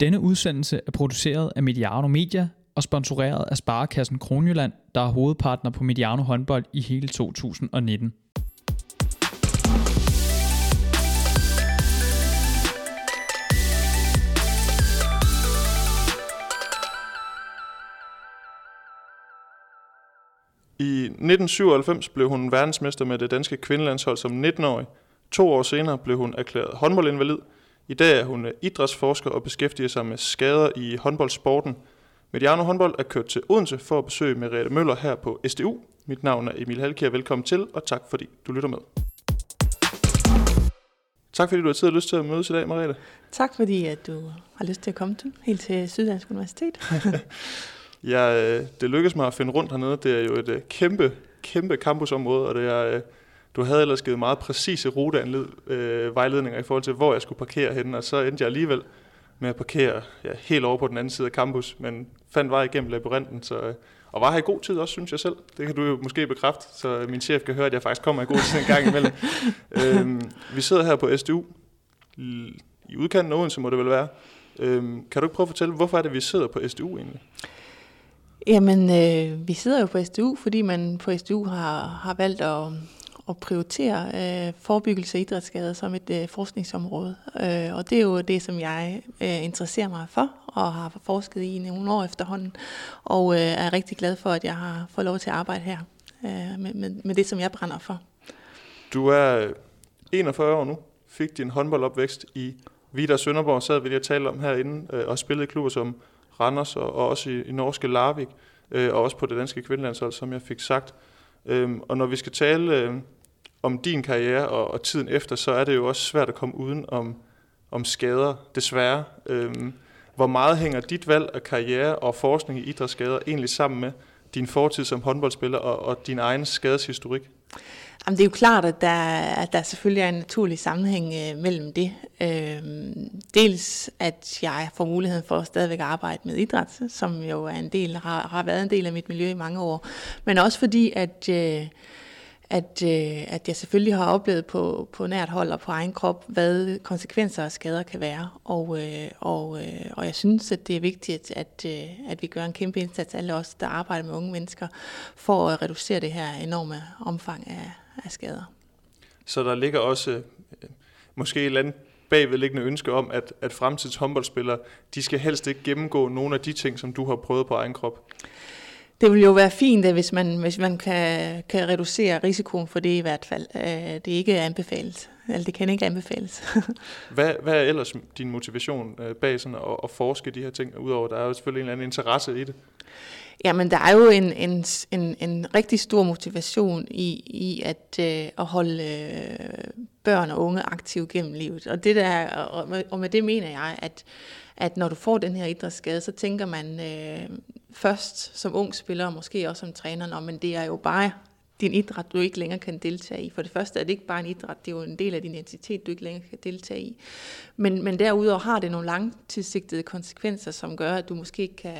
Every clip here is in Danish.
Denne udsendelse er produceret af Mediano Media og sponsoreret af Sparekassen Kronjylland, der er hovedpartner på Mediano håndbold i hele 2019. I 1997 blev hun verdensmester med det danske kvindelandshold som 19-årig. To år senere blev hun erklæret håndboldinvalid. I dag er hun idrætsforsker og beskæftiger sig med skader i håndboldsporten. Mediano håndbold er kørt til Odense for at besøge Merete Møller her på SDU. Mit navn er Emil Halkier. Velkommen til, og tak fordi du lytter med. Tak fordi du har tid og lyst til at mødes i dag, Merete. Tak fordi at du har lyst til at komme til, helt til Syddansk Universitet. Ja, øh, det lykkedes mig at finde rundt hernede. Det er jo et øh, kæmpe, kæmpe campusområde, og det er, øh, du havde ellers givet meget præcise rutevejledninger i forhold til, hvor jeg skulle parkere henne, og så endte jeg alligevel med at parkere ja, helt over på den anden side af campus, men fandt vej igennem labyrinten, så, og var her i god tid også, synes jeg selv. Det kan du jo måske bekræfte, så min chef kan høre, at jeg faktisk kommer i god tid en gang imellem. øhm, vi sidder her på SDU, i udkanten af Odense må det vel være. Øhm, kan du ikke prøve at fortælle, hvorfor er det, vi sidder på SDU egentlig? Jamen, øh, vi sidder jo på SDU, fordi man på SDU har, har valgt at, at prioritere øh, forebyggelse af idrætsskader som et øh, forskningsområde. Øh, og det er jo det, som jeg øh, interesserer mig for og har forsket i nogle år efterhånden. Og øh, er rigtig glad for, at jeg har fået lov til at arbejde her øh, med, med, med det, som jeg brænder for. Du er øh, 41 år nu, fik din håndboldopvækst i Vidar Sønderborg, sad vi lige og talte om herinde, øh, og spillede i klubber som Randers og, og også i, i norske Larvik, øh, og også på det danske kvindelandshold, som jeg fik sagt. Øhm, og når vi skal tale øh, om din karriere og, og tiden efter, så er det jo også svært at komme uden om, om skader, desværre. Øhm, hvor meget hænger dit valg af karriere og forskning i idrætsskader egentlig sammen med din fortid som håndboldspiller og, og din egen skadeshistorik? Jamen, det er jo klart, at der, at der selvfølgelig er en naturlig sammenhæng øh, mellem det. Øh, dels at jeg får muligheden for at stadigvæk arbejde med idræt, som jo er en del, har, har været en del af mit miljø i mange år, men også fordi, at, øh, at, øh, at jeg selvfølgelig har oplevet på, på nært hold og på egen krop, hvad konsekvenser og skader kan være. Og, øh, og, øh, og jeg synes, at det er vigtigt, at, øh, at vi gør en kæmpe indsats, alle os, der arbejder med unge mennesker, for at reducere det her enorme omfang af, af skader. Så der ligger også øh, måske et eller andet bagvedliggende ønske om, at, at fremtids håndboldspillere, de skal helst ikke gennemgå nogle af de ting, som du har prøvet på egen krop? Det vil jo være fint, hvis man, hvis man kan, kan reducere risikoen for det i hvert fald. Øh, det er ikke anbefales. Eller det kan ikke anbefales. hvad, hvad er ellers din motivation øh, bag sådan at, at forske de her ting, udover der er jo selvfølgelig en eller anden interesse i det? Jamen, der er jo en, en, en, en rigtig stor motivation i, i at, øh, at holde øh, børn og unge aktive gennem livet. Og, det der, og, med, og med det mener jeg, at, at når du får den her idrætsskade, så tænker man øh, først som ung spiller, og måske også som træner, men det er jo bare din idræt, du ikke længere kan deltage i. For det første er det ikke bare en idræt, det er jo en del af din identitet, du ikke længere kan deltage i. Men, men derudover har det nogle langtidssigtede konsekvenser, som gør, at du måske ikke kan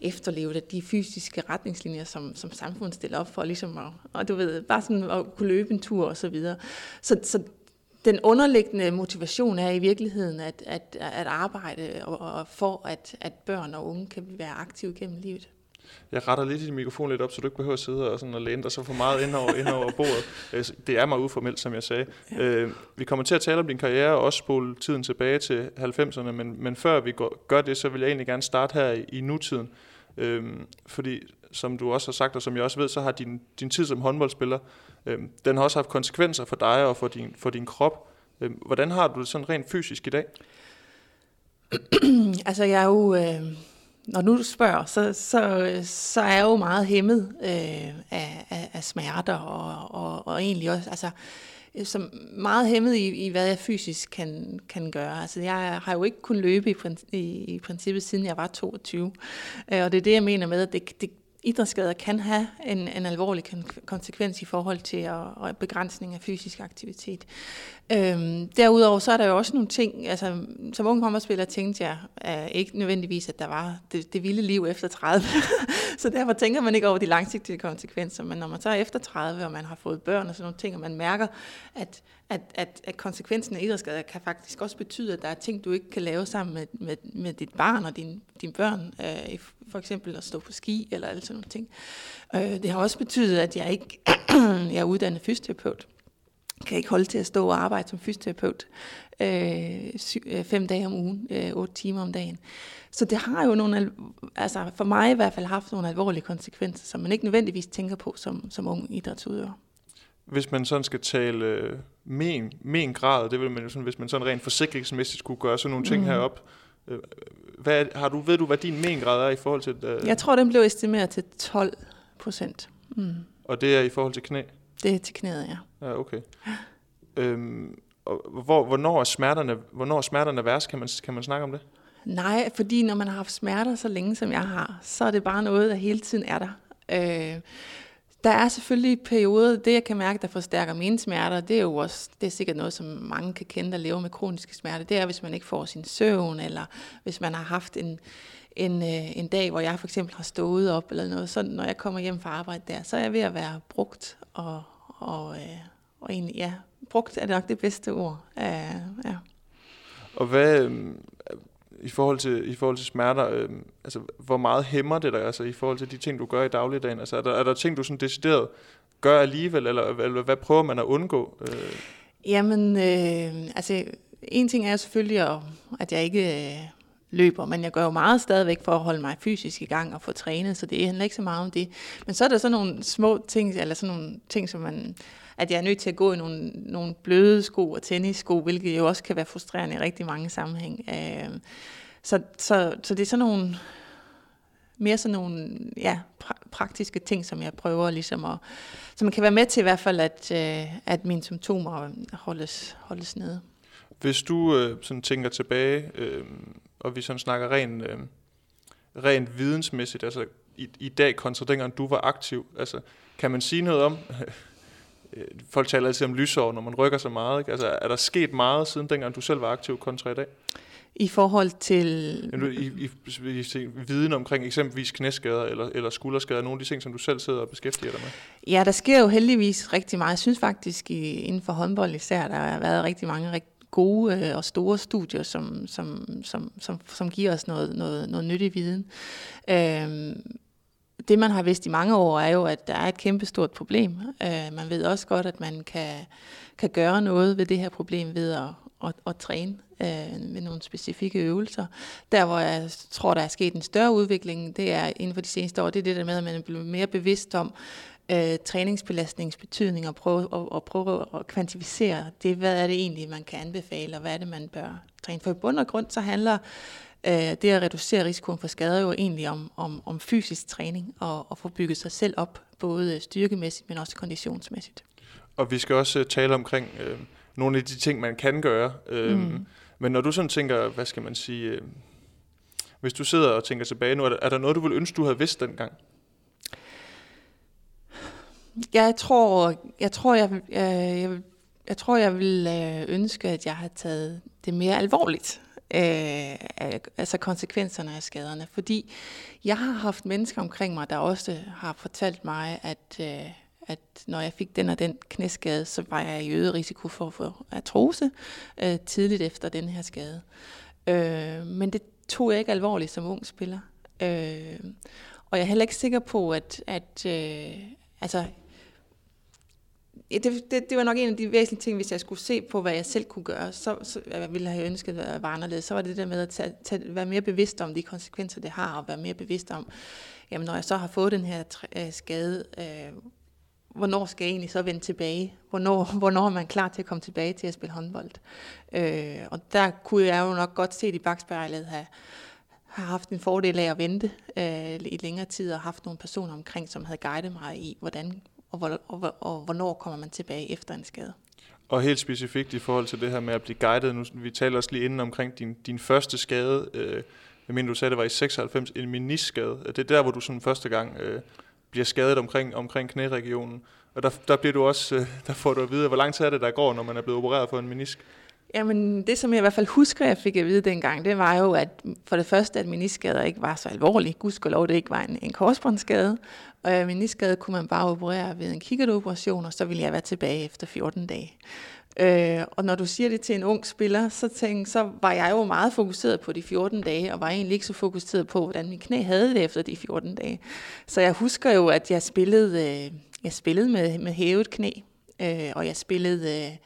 efterleve de fysiske retningslinjer, som, som samfundet stiller op for, ligesom at, og du ved, bare sådan at kunne løbe en tur og så videre. Så, så den underliggende motivation er i virkeligheden at, at, at arbejde og, og for, at, at børn og unge kan være aktive gennem livet. Jeg retter lidt i din mikrofon lidt op, så du ikke behøver at sidde og, sådan og læne dig så for meget ind over, ind over bordet. Øh, det er mig uformelt, som jeg sagde. Ja. Øh, vi kommer til at tale om din karriere og også spole tiden tilbage til 90'erne, men, men før vi går, gør det, så vil jeg egentlig gerne starte her i, i nutiden. Øh, fordi, som du også har sagt, og som jeg også ved, så har din, din tid som håndboldspiller, øh, den har også haft konsekvenser for dig og for din, for din krop. Øh, hvordan har du det sådan rent fysisk i dag? altså, jeg er jo... Øh når nu du spørger, så, så, så er jeg jo meget hæmmet øh, af, af, af smerter, og, og, og egentlig også, altså, som meget hæmmet i, i, hvad jeg fysisk kan, kan gøre. Altså, jeg har jo ikke kun løbe i, i, i princippet, siden jeg var 22. Øh, og det er det, jeg mener med, at det, det, idrætsskader kan have en, en alvorlig konsekvens i forhold til at, at begrænsning af fysisk aktivitet. Øhm, derudover så er der jo også nogle ting, altså som ung håndboldspiller tænkte jeg uh, ikke nødvendigvis, at der var det, det vilde liv efter 30, så derfor tænker man ikke over de langsigtede konsekvenser, men når man så er efter 30, og man har fået børn og sådan nogle ting, og man mærker, at, at, at, at konsekvensen af idrætsskader kan faktisk også betyde, at der er ting, du ikke kan lave sammen med, med, med dit barn og din, børn, øh, for eksempel at stå på ski eller alle sådan nogle ting. Øh, det har også betydet, at jeg ikke jeg er uddannet fysioterapeut, kan ikke holde til at stå og arbejde som fysioterapeut øh, sy, øh, fem dage om ugen, øh, otte timer om dagen. Så det har jo nogle, altså for mig i hvert fald haft nogle alvorlige konsekvenser, som man ikke nødvendigvis tænker på som, som ung idrætsudøver. Hvis man sådan skal tale øh, men, men grad, det vil man jo sådan, hvis man sådan rent forsikringsmæssigt skulle gøre sådan nogle ting mm. herop, øh, hvad, har du, ved du, hvad din mengrad er i forhold til? Øh... Jeg tror, den blev estimeret til 12 procent. Mm. Og det er i forhold til knæ? Det er til knæet, ja. Ja, okay. Øhm, og hvor, hvornår, er smerterne, hvornår er smerterne værst? Kan man, kan man snakke om det? Nej, fordi når man har haft smerter så længe, som jeg har, så er det bare noget, der hele tiden er der. Øh, der er selvfølgelig perioder, det jeg kan mærke, der forstærker mine smerter, det er jo også, det er sikkert noget, som mange kan kende, der lever med kroniske smerter. Det er, hvis man ikke får sin søvn, eller hvis man har haft en, en, øh, en dag, hvor jeg for eksempel har stået op, eller noget. sådan, når jeg kommer hjem fra arbejde der, så er jeg ved at være brugt, og, og, øh, og egentlig, ja, brugt er nok det bedste ord. Uh, ja. Og hvad, øh, i forhold til, i forhold til smerter, øh, altså hvor meget hæmmer det dig, altså i forhold til de ting, du gør i dagligdagen? Altså er der, er der ting, du sådan decideret gør alligevel, eller, eller hvad prøver man at undgå? Øh? Jamen, øh, altså en ting er selvfølgelig, at, jeg ikke øh, løber, men jeg gør jo meget stadigvæk for at holde mig fysisk i gang og få trænet, så det handler ikke så meget om det. Men så er der sådan nogle små ting, eller sådan nogle ting, som man at jeg er nødt til at gå i nogle, nogle bløde sko og tennissko, hvilket jo også kan være frustrerende i rigtig mange sammenhæng. Øh, så, så, så det er sådan nogle mere sådan nogle ja, pra- praktiske ting, som jeg prøver ligesom at, som kan være med til i hvert fald, at, øh, at mine symptomer holdes, holdes nede. Hvis du øh, sådan tænker tilbage, øh, og vi sådan snakker rent, øh, rent vidensmæssigt, altså i, i dag kontra dengang du var aktiv, altså kan man sige noget om, folk taler altid om lysår, når man rykker så meget. Ikke? Altså, er der sket meget siden dengang du selv var aktiv kontra i dag? I forhold til... I, i, i, i viden omkring eksempelvis knæskader eller, eller skulderskader, nogle af de ting, som du selv sidder og beskæftiger dig med? Ja, der sker jo heldigvis rigtig meget. Jeg synes faktisk, i, inden for håndbold især, der har været rigtig mange rigtig gode øh, og store studier, som, som, som, som, som giver os noget, noget, noget nyttig viden. Øhm, det, man har vidst i mange år, er jo, at der er et kæmpestort problem. Øh, man ved også godt, at man kan, kan gøre noget ved det her problem ved at, at, at træne øh, med nogle specifikke øvelser. Der, hvor jeg tror, der er sket en større udvikling, det er inden for de seneste år, det er det der med, at man er blevet mere bevidst om øh, træningsbelastningens betydning og prøve, og, og prøve at kvantificere det. Hvad er det egentlig, man kan anbefale, og hvad er det, man bør træne? For i bund og grund, så handler det at reducere risikoen for skader jo egentlig om, om, om fysisk træning og, og få bygget sig selv op, både styrkemæssigt, men også konditionsmæssigt. Og vi skal også uh, tale omkring øh, nogle af de ting, man kan gøre. Øh, mm. Men når du sådan tænker, hvad skal man sige, øh, hvis du sidder og tænker tilbage nu, er der, er der noget, du ville ønske, du havde vidst dengang? Jeg tror, jeg tror, jeg, jeg, jeg, jeg tror, jeg vil øh, ønske, at jeg havde taget det mere alvorligt øh, altså konsekvenserne af skaderne. Fordi jeg har haft mennesker omkring mig, der også har fortalt mig, at, øh, at når jeg fik den og den knæskade, så var jeg i øget risiko for at få artrose øh, tidligt efter den her skade. Øh, men det tog jeg ikke alvorligt som ung spiller. Øh, og jeg er heller ikke sikker på, at, at øh, altså, det, det, det var nok en af de væsentlige ting, hvis jeg skulle se på, hvad jeg selv kunne gøre, så, så jeg ville have ønsket at være anderledes. Så var det der med at tage, tage, være mere bevidst om de konsekvenser, det har, og være mere bevidst om, jamen når jeg så har fået den her øh, skade, øh, hvornår skal jeg egentlig så vende tilbage? Hvornår, hvornår er man klar til at komme tilbage til at spille håndbold? Øh, og der kunne jeg jo nok godt se i bagspejlet have, har haft en fordel af at vente øh, i længere tid og haft nogle personer omkring, som havde guidet mig i, hvordan og, hvor, og, og hvornår kommer man tilbage efter en skade. Og helt specifikt i forhold til det her med at blive guidet, nu, vi taler også lige inden omkring din, din første skade, øh, jeg mener du sagde, det var i 96, en meniskade, Det er der, hvor du sådan første gang øh, bliver skadet omkring, omkring knæregionen. Og der, der, bliver du også, øh, der får du at vide, hvor lang tid er det, der går, når man er blevet opereret for en menisk? Jamen, det som jeg i hvert fald husker, jeg fik at vide dengang, det var jo, at for det første, at meniskader ikke var så alvorlige. Gudskelov, det ikke var en, en korsbåndsskade. Og øh, meniskade kunne man bare operere ved en kikkertoperation, og så ville jeg være tilbage efter 14 dage. Øh, og når du siger det til en ung spiller, så, tænk, så var jeg jo meget fokuseret på de 14 dage, og var egentlig ikke så fokuseret på, hvordan min knæ havde det efter de 14 dage. Så jeg husker jo, at jeg spillede, øh, jeg spillede med, med hævet knæ, øh, og jeg spillede... Øh,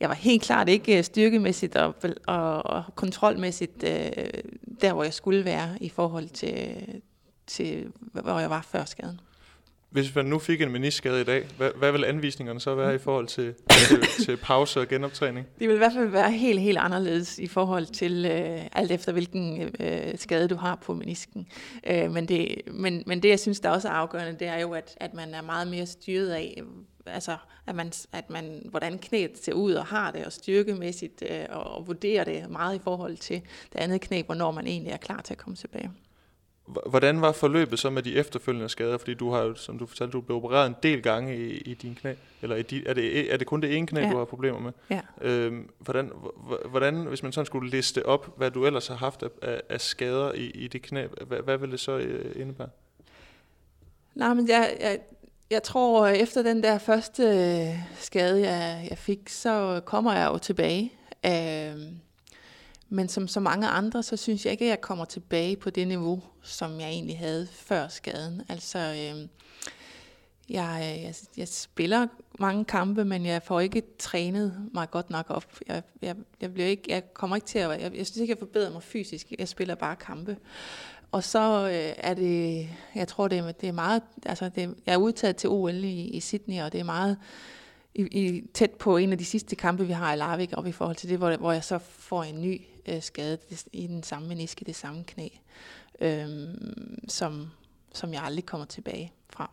jeg var helt klart ikke øh, styrkemæssigt og, og, og kontrolmæssigt øh, der, hvor jeg skulle være i forhold til, til, hvor jeg var før skaden. Hvis man nu fik en meniskade i dag, hvad, hvad vil anvisningerne så være i forhold til, til, til pause og genoptræning? Det vil i hvert fald være helt, helt anderledes i forhold til øh, alt efter hvilken øh, skade du har på menisken. Øh, men, det, men, men det, jeg synes, der også er afgørende, det er jo, at, at man er meget mere styret af, altså, at man, at man, hvordan knæet ser ud og har det, og styrkemæssigt, øh, og, og vurderer det meget i forhold til det andet knæ, hvornår man egentlig er klar til at komme tilbage. Hvordan var forløbet så med de efterfølgende skader? Fordi du har jo, som du fortalte, du blev opereret en del gange i, i din knæ. Eller i de, er, det, er det kun det ene knæ, ja. du har problemer med? Ja. Øhm, hvordan, hvordan, hvis man sådan skulle liste op, hvad du ellers har haft af, af skader i, i det knæ, hvad, hvad vil det så øh, indebære? Nej, men jeg, jeg, jeg tror, øh, efter den der første øh, skade, jeg, jeg fik, så kommer jeg jo tilbage. Øh, men som så mange andre, så synes jeg ikke, at jeg kommer tilbage på det niveau, som jeg egentlig havde før skaden. Altså, øhm, øh, jeg, jeg, jeg spiller mange kampe, men jeg får ikke trænet mig godt nok op. Jeg, jeg, jeg, bliver ikke, jeg kommer ikke til at... Jeg, jeg synes ikke, jeg forbedrer mig fysisk. Jeg spiller bare kampe. Og så øh, er det, jeg tror, det er, det er meget, altså det, jeg er udtaget til OL i, i Sydney, og det er meget i, i, tæt på en af de sidste kampe, vi har i Larvik, og i forhold til det, hvor, hvor jeg så får en ny øh, skade i den samme meniske, det samme knæ, øh, som, som jeg aldrig kommer tilbage fra.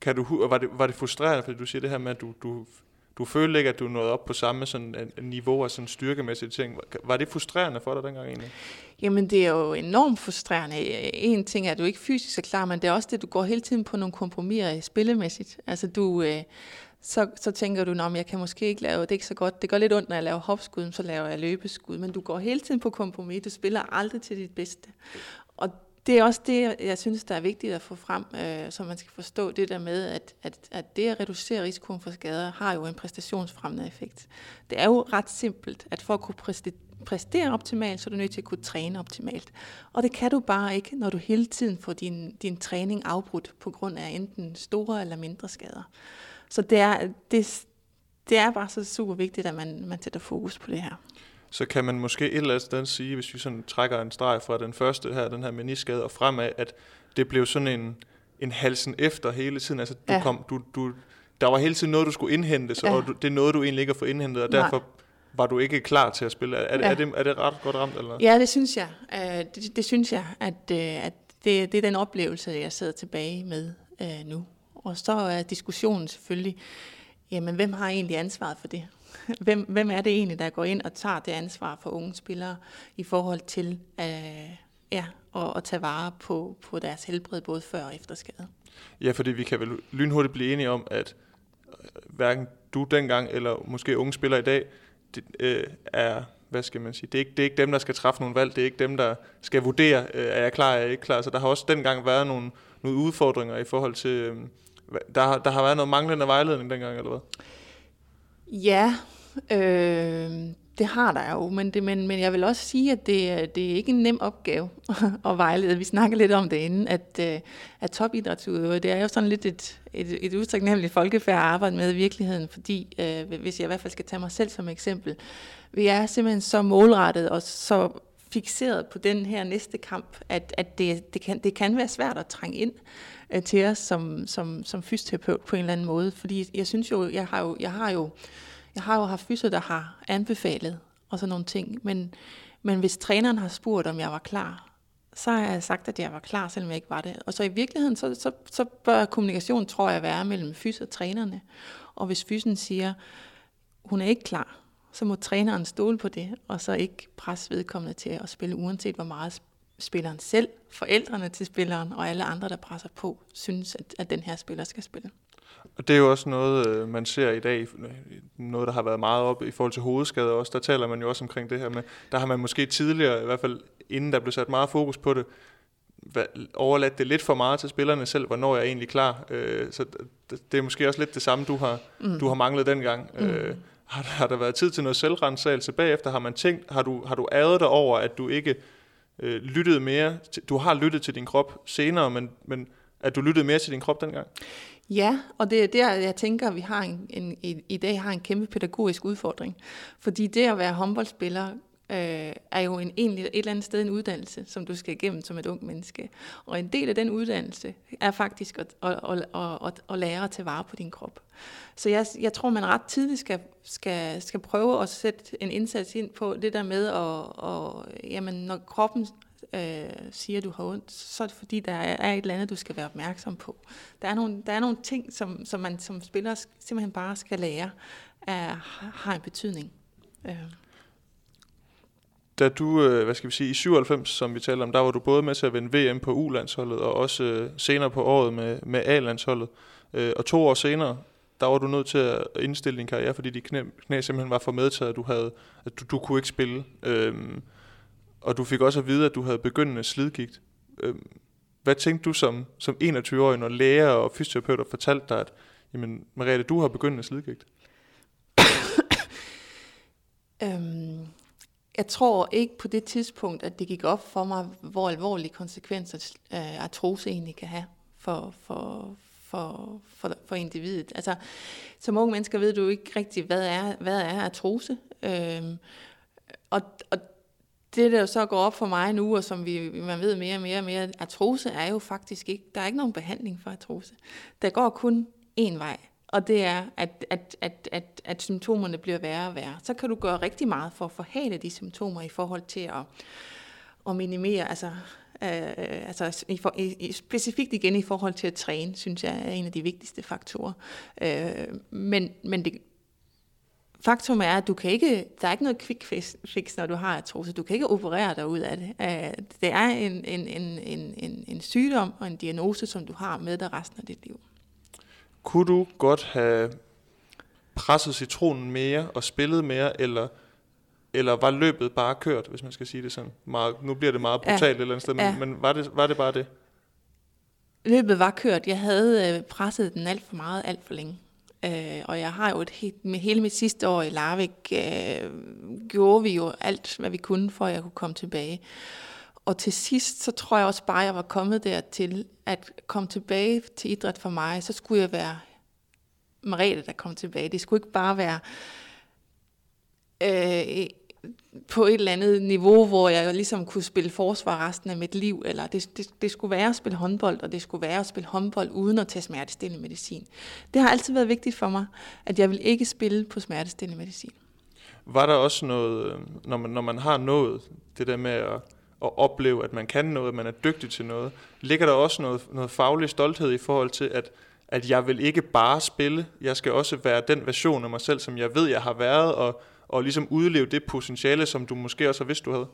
Kan du, var, det, var det frustrerende, fordi du siger det her med, at du, du, du følte ikke, at du nåede op på samme sådan, øh, niveau af sådan styrkemæssige ting. Var det frustrerende for dig dengang egentlig? Jamen, det er jo enormt frustrerende. En ting er, at du ikke fysisk er klar, men det er også det, du går hele tiden på nogle kompromiser spillemæssigt. Altså, du, øh, så, så tænker du, at jeg kan måske ikke lave, det er ikke så godt. Det går lidt ondt, når jeg laver hopskud, så laver jeg løbeskud. Men du går hele tiden på kompromis. Du spiller aldrig til dit bedste. Det er også det, jeg synes, der er vigtigt at få frem, øh, så man skal forstå det der med, at, at, at det at reducere risikoen for skader har jo en præstationsfremmende effekt. Det er jo ret simpelt, at for at kunne præstere optimalt, så er du nødt til at kunne træne optimalt. Og det kan du bare ikke, når du hele tiden får din, din træning afbrudt på grund af enten store eller mindre skader. Så det er, det, det er bare så super vigtigt, at man, man sætter fokus på det her. Så kan man måske et eller andet sted sige, hvis vi sådan trækker en streg fra den første her, den her meniskade, og fremad, at det blev sådan en, en halsen efter hele tiden. Altså, du ja. kom, du, du, der var hele tiden noget, du skulle indhentes, ja. og du, det er noget, du egentlig ikke har fået indhentet, og Nej. derfor var du ikke klar til at spille. Er, ja. er, det, er det ret godt ramt? Eller? Ja, det synes jeg. Uh, det, det synes jeg, at, uh, at det, det er den oplevelse, jeg sidder tilbage med uh, nu. Og så er diskussionen selvfølgelig, jamen hvem har egentlig ansvaret for det? Hvem, hvem er det egentlig, der går ind og tager det ansvar for unge spillere i forhold til øh, ja, at, at tage vare på, på deres helbred både før og efter skade? Ja, fordi vi kan vel lynhurtigt blive enige om, at øh, hverken du dengang eller måske unge spillere i dag det, øh, er hvad skal man sige, det er, ikke, det er ikke dem, der skal træffe nogle valg, det er ikke dem, der skal vurdere, øh, er jeg klar, er jeg ikke klar. Så der har også dengang været nogle, nogle udfordringer i forhold til, øh, der, der har været noget manglende vejledning dengang, eller hvad? Ja, øh, det har der jo, men, det, men, men jeg vil også sige, at det, det er ikke en nem opgave at vejlede. Vi snakker lidt om det inden, at, øh, at topidrætsudøvere, det er jo sådan lidt et, et, et utaknemmeligt folkefærd at arbejde med i virkeligheden, fordi øh, hvis jeg i hvert fald skal tage mig selv som eksempel, vi er simpelthen så målrettet og så fixeret på den her næste kamp, at, at det, det, kan, det kan være svært at trænge ind øh, til os som, som, som fysioterapeut på en eller anden måde. Fordi jeg synes jo, jeg har jo, jeg har jo, jeg har jo haft fysio, der har anbefalet og sådan nogle ting. Men, men hvis træneren har spurgt, om jeg var klar, så har jeg sagt, at jeg var klar, selvom jeg ikke var det. Og så i virkeligheden, så, så, så bør kommunikation, tror jeg, være mellem fys og trænerne. Og hvis fysen siger, hun er ikke klar, så må træneren stole på det, og så ikke presse vedkommende til at spille, uanset hvor meget spilleren selv, forældrene til spilleren og alle andre, der presser på, synes, at, at den her spiller skal spille. Og det er jo også noget, øh, man ser i dag, noget der har været meget op i forhold til hovedskader også. Der taler man jo også omkring det her med, der har man måske tidligere, i hvert fald inden der blev sat meget fokus på det, overladt det lidt for meget til spillerne selv, hvornår jeg er egentlig klar. Øh, så det er måske også lidt det samme, du har, mm. du har manglet dengang. Mm. Øh, har, har der været tid til noget selvrensagelse bagefter? Har man tænkt, har du, har du æret dig over, at du ikke øh, lyttede mere? Til, du har lyttet til din krop senere, men, men at du lyttede mere til din krop dengang? Ja, og det er der, jeg tænker, at vi har en, en, i, i dag har en kæmpe pædagogisk udfordring. Fordi det at være håndboldspiller øh, er jo en, egentlig et eller andet sted en uddannelse, som du skal igennem som et ung menneske. Og en del af den uddannelse er faktisk at, at, at, at, at, lære at tage vare på din krop. Så jeg, jeg tror, man ret tidligt skal, skal, skal prøve at sætte en indsats ind på det der med, at, at jamen, når kroppen øh, siger, at du har ondt, så er det fordi, der er et eller andet, du skal være opmærksom på. Der er nogle, der er nogle ting, som, som man som spiller simpelthen bare skal lære, er, har en betydning. Øh. Da du, øh, hvad skal vi sige, i 97, som vi talte om, der var du både med til at vinde VM på U-landsholdet, og også øh, senere på året med, med A-landsholdet. Øh, og to år senere, der var du nødt til at indstille din karriere, fordi dit knæ, knæ simpelthen var for medtaget, at du, havde, at du, du kunne ikke spille. Øhm, og du fik også at vide, at du havde begyndende slidgigt. Øhm, hvad tænkte du som, som 21-årig, når læger og fysioterapeuter fortalte dig, at jamen, Mariette, du har begyndende slidgigt? øhm, jeg tror ikke på det tidspunkt, at det gik op for mig, hvor alvorlige konsekvenser øh, artrose egentlig kan have for, for, for, for, for individet. Altså, som unge mennesker ved du ikke rigtig, hvad er, hvad er artrose. Øhm, og, og det, der så går op for mig nu, og som vi, man ved mere og mere og mere, artrose er jo faktisk ikke, der er ikke nogen behandling for artrose. Der går kun én vej, og det er, at, at, at, at, at symptomerne bliver værre og værre. Så kan du gøre rigtig meget for at forhale de symptomer i forhold til at, at minimere, altså Øh, altså i for, i, specifikt igen i forhold til at træne, synes jeg er en af de vigtigste faktorer. Øh, men, men det, faktum er, at du kan ikke, der er ikke noget quick fix, når du har artrose. Du kan ikke operere dig ud af det. Øh, det er en, en, en, en, en, en sygdom og en diagnose, som du har med dig resten af dit liv. Kunne du godt have presset citronen mere og spillet mere, eller eller var løbet bare kørt, hvis man skal sige det sådan? Meget, nu bliver det meget brutalt ja. et eller andet sted, men, ja. men var, det, var det bare det? Løbet var kørt. Jeg havde øh, presset den alt for meget, alt for længe. Øh, og jeg har jo et helt, med hele mit sidste år i Larvik, øh, gjorde vi jo alt, hvad vi kunne, for at jeg kunne komme tilbage. Og til sidst, så tror jeg også bare, at jeg var kommet dertil, at komme tilbage til idræt for mig, så skulle jeg være Marete, der kom tilbage. Det skulle ikke bare være øh, på et eller andet niveau, hvor jeg ligesom kunne spille forsvar resten af mit liv, eller det, det, det skulle være at spille håndbold, og det skulle være at spille håndbold uden at tage smertestillende medicin. Det har altid været vigtigt for mig, at jeg vil ikke spille på smertestillende medicin. Var der også noget, øh, når man, når man har nået det der med at, at opleve, at man kan noget, at man er dygtig til noget, ligger der også noget, noget faglig stolthed i forhold til, at, at jeg vil ikke bare spille, jeg skal også være den version af mig selv, som jeg ved, jeg har været, og og ligesom udleve det potentiale, som du måske også har vidst, du havde?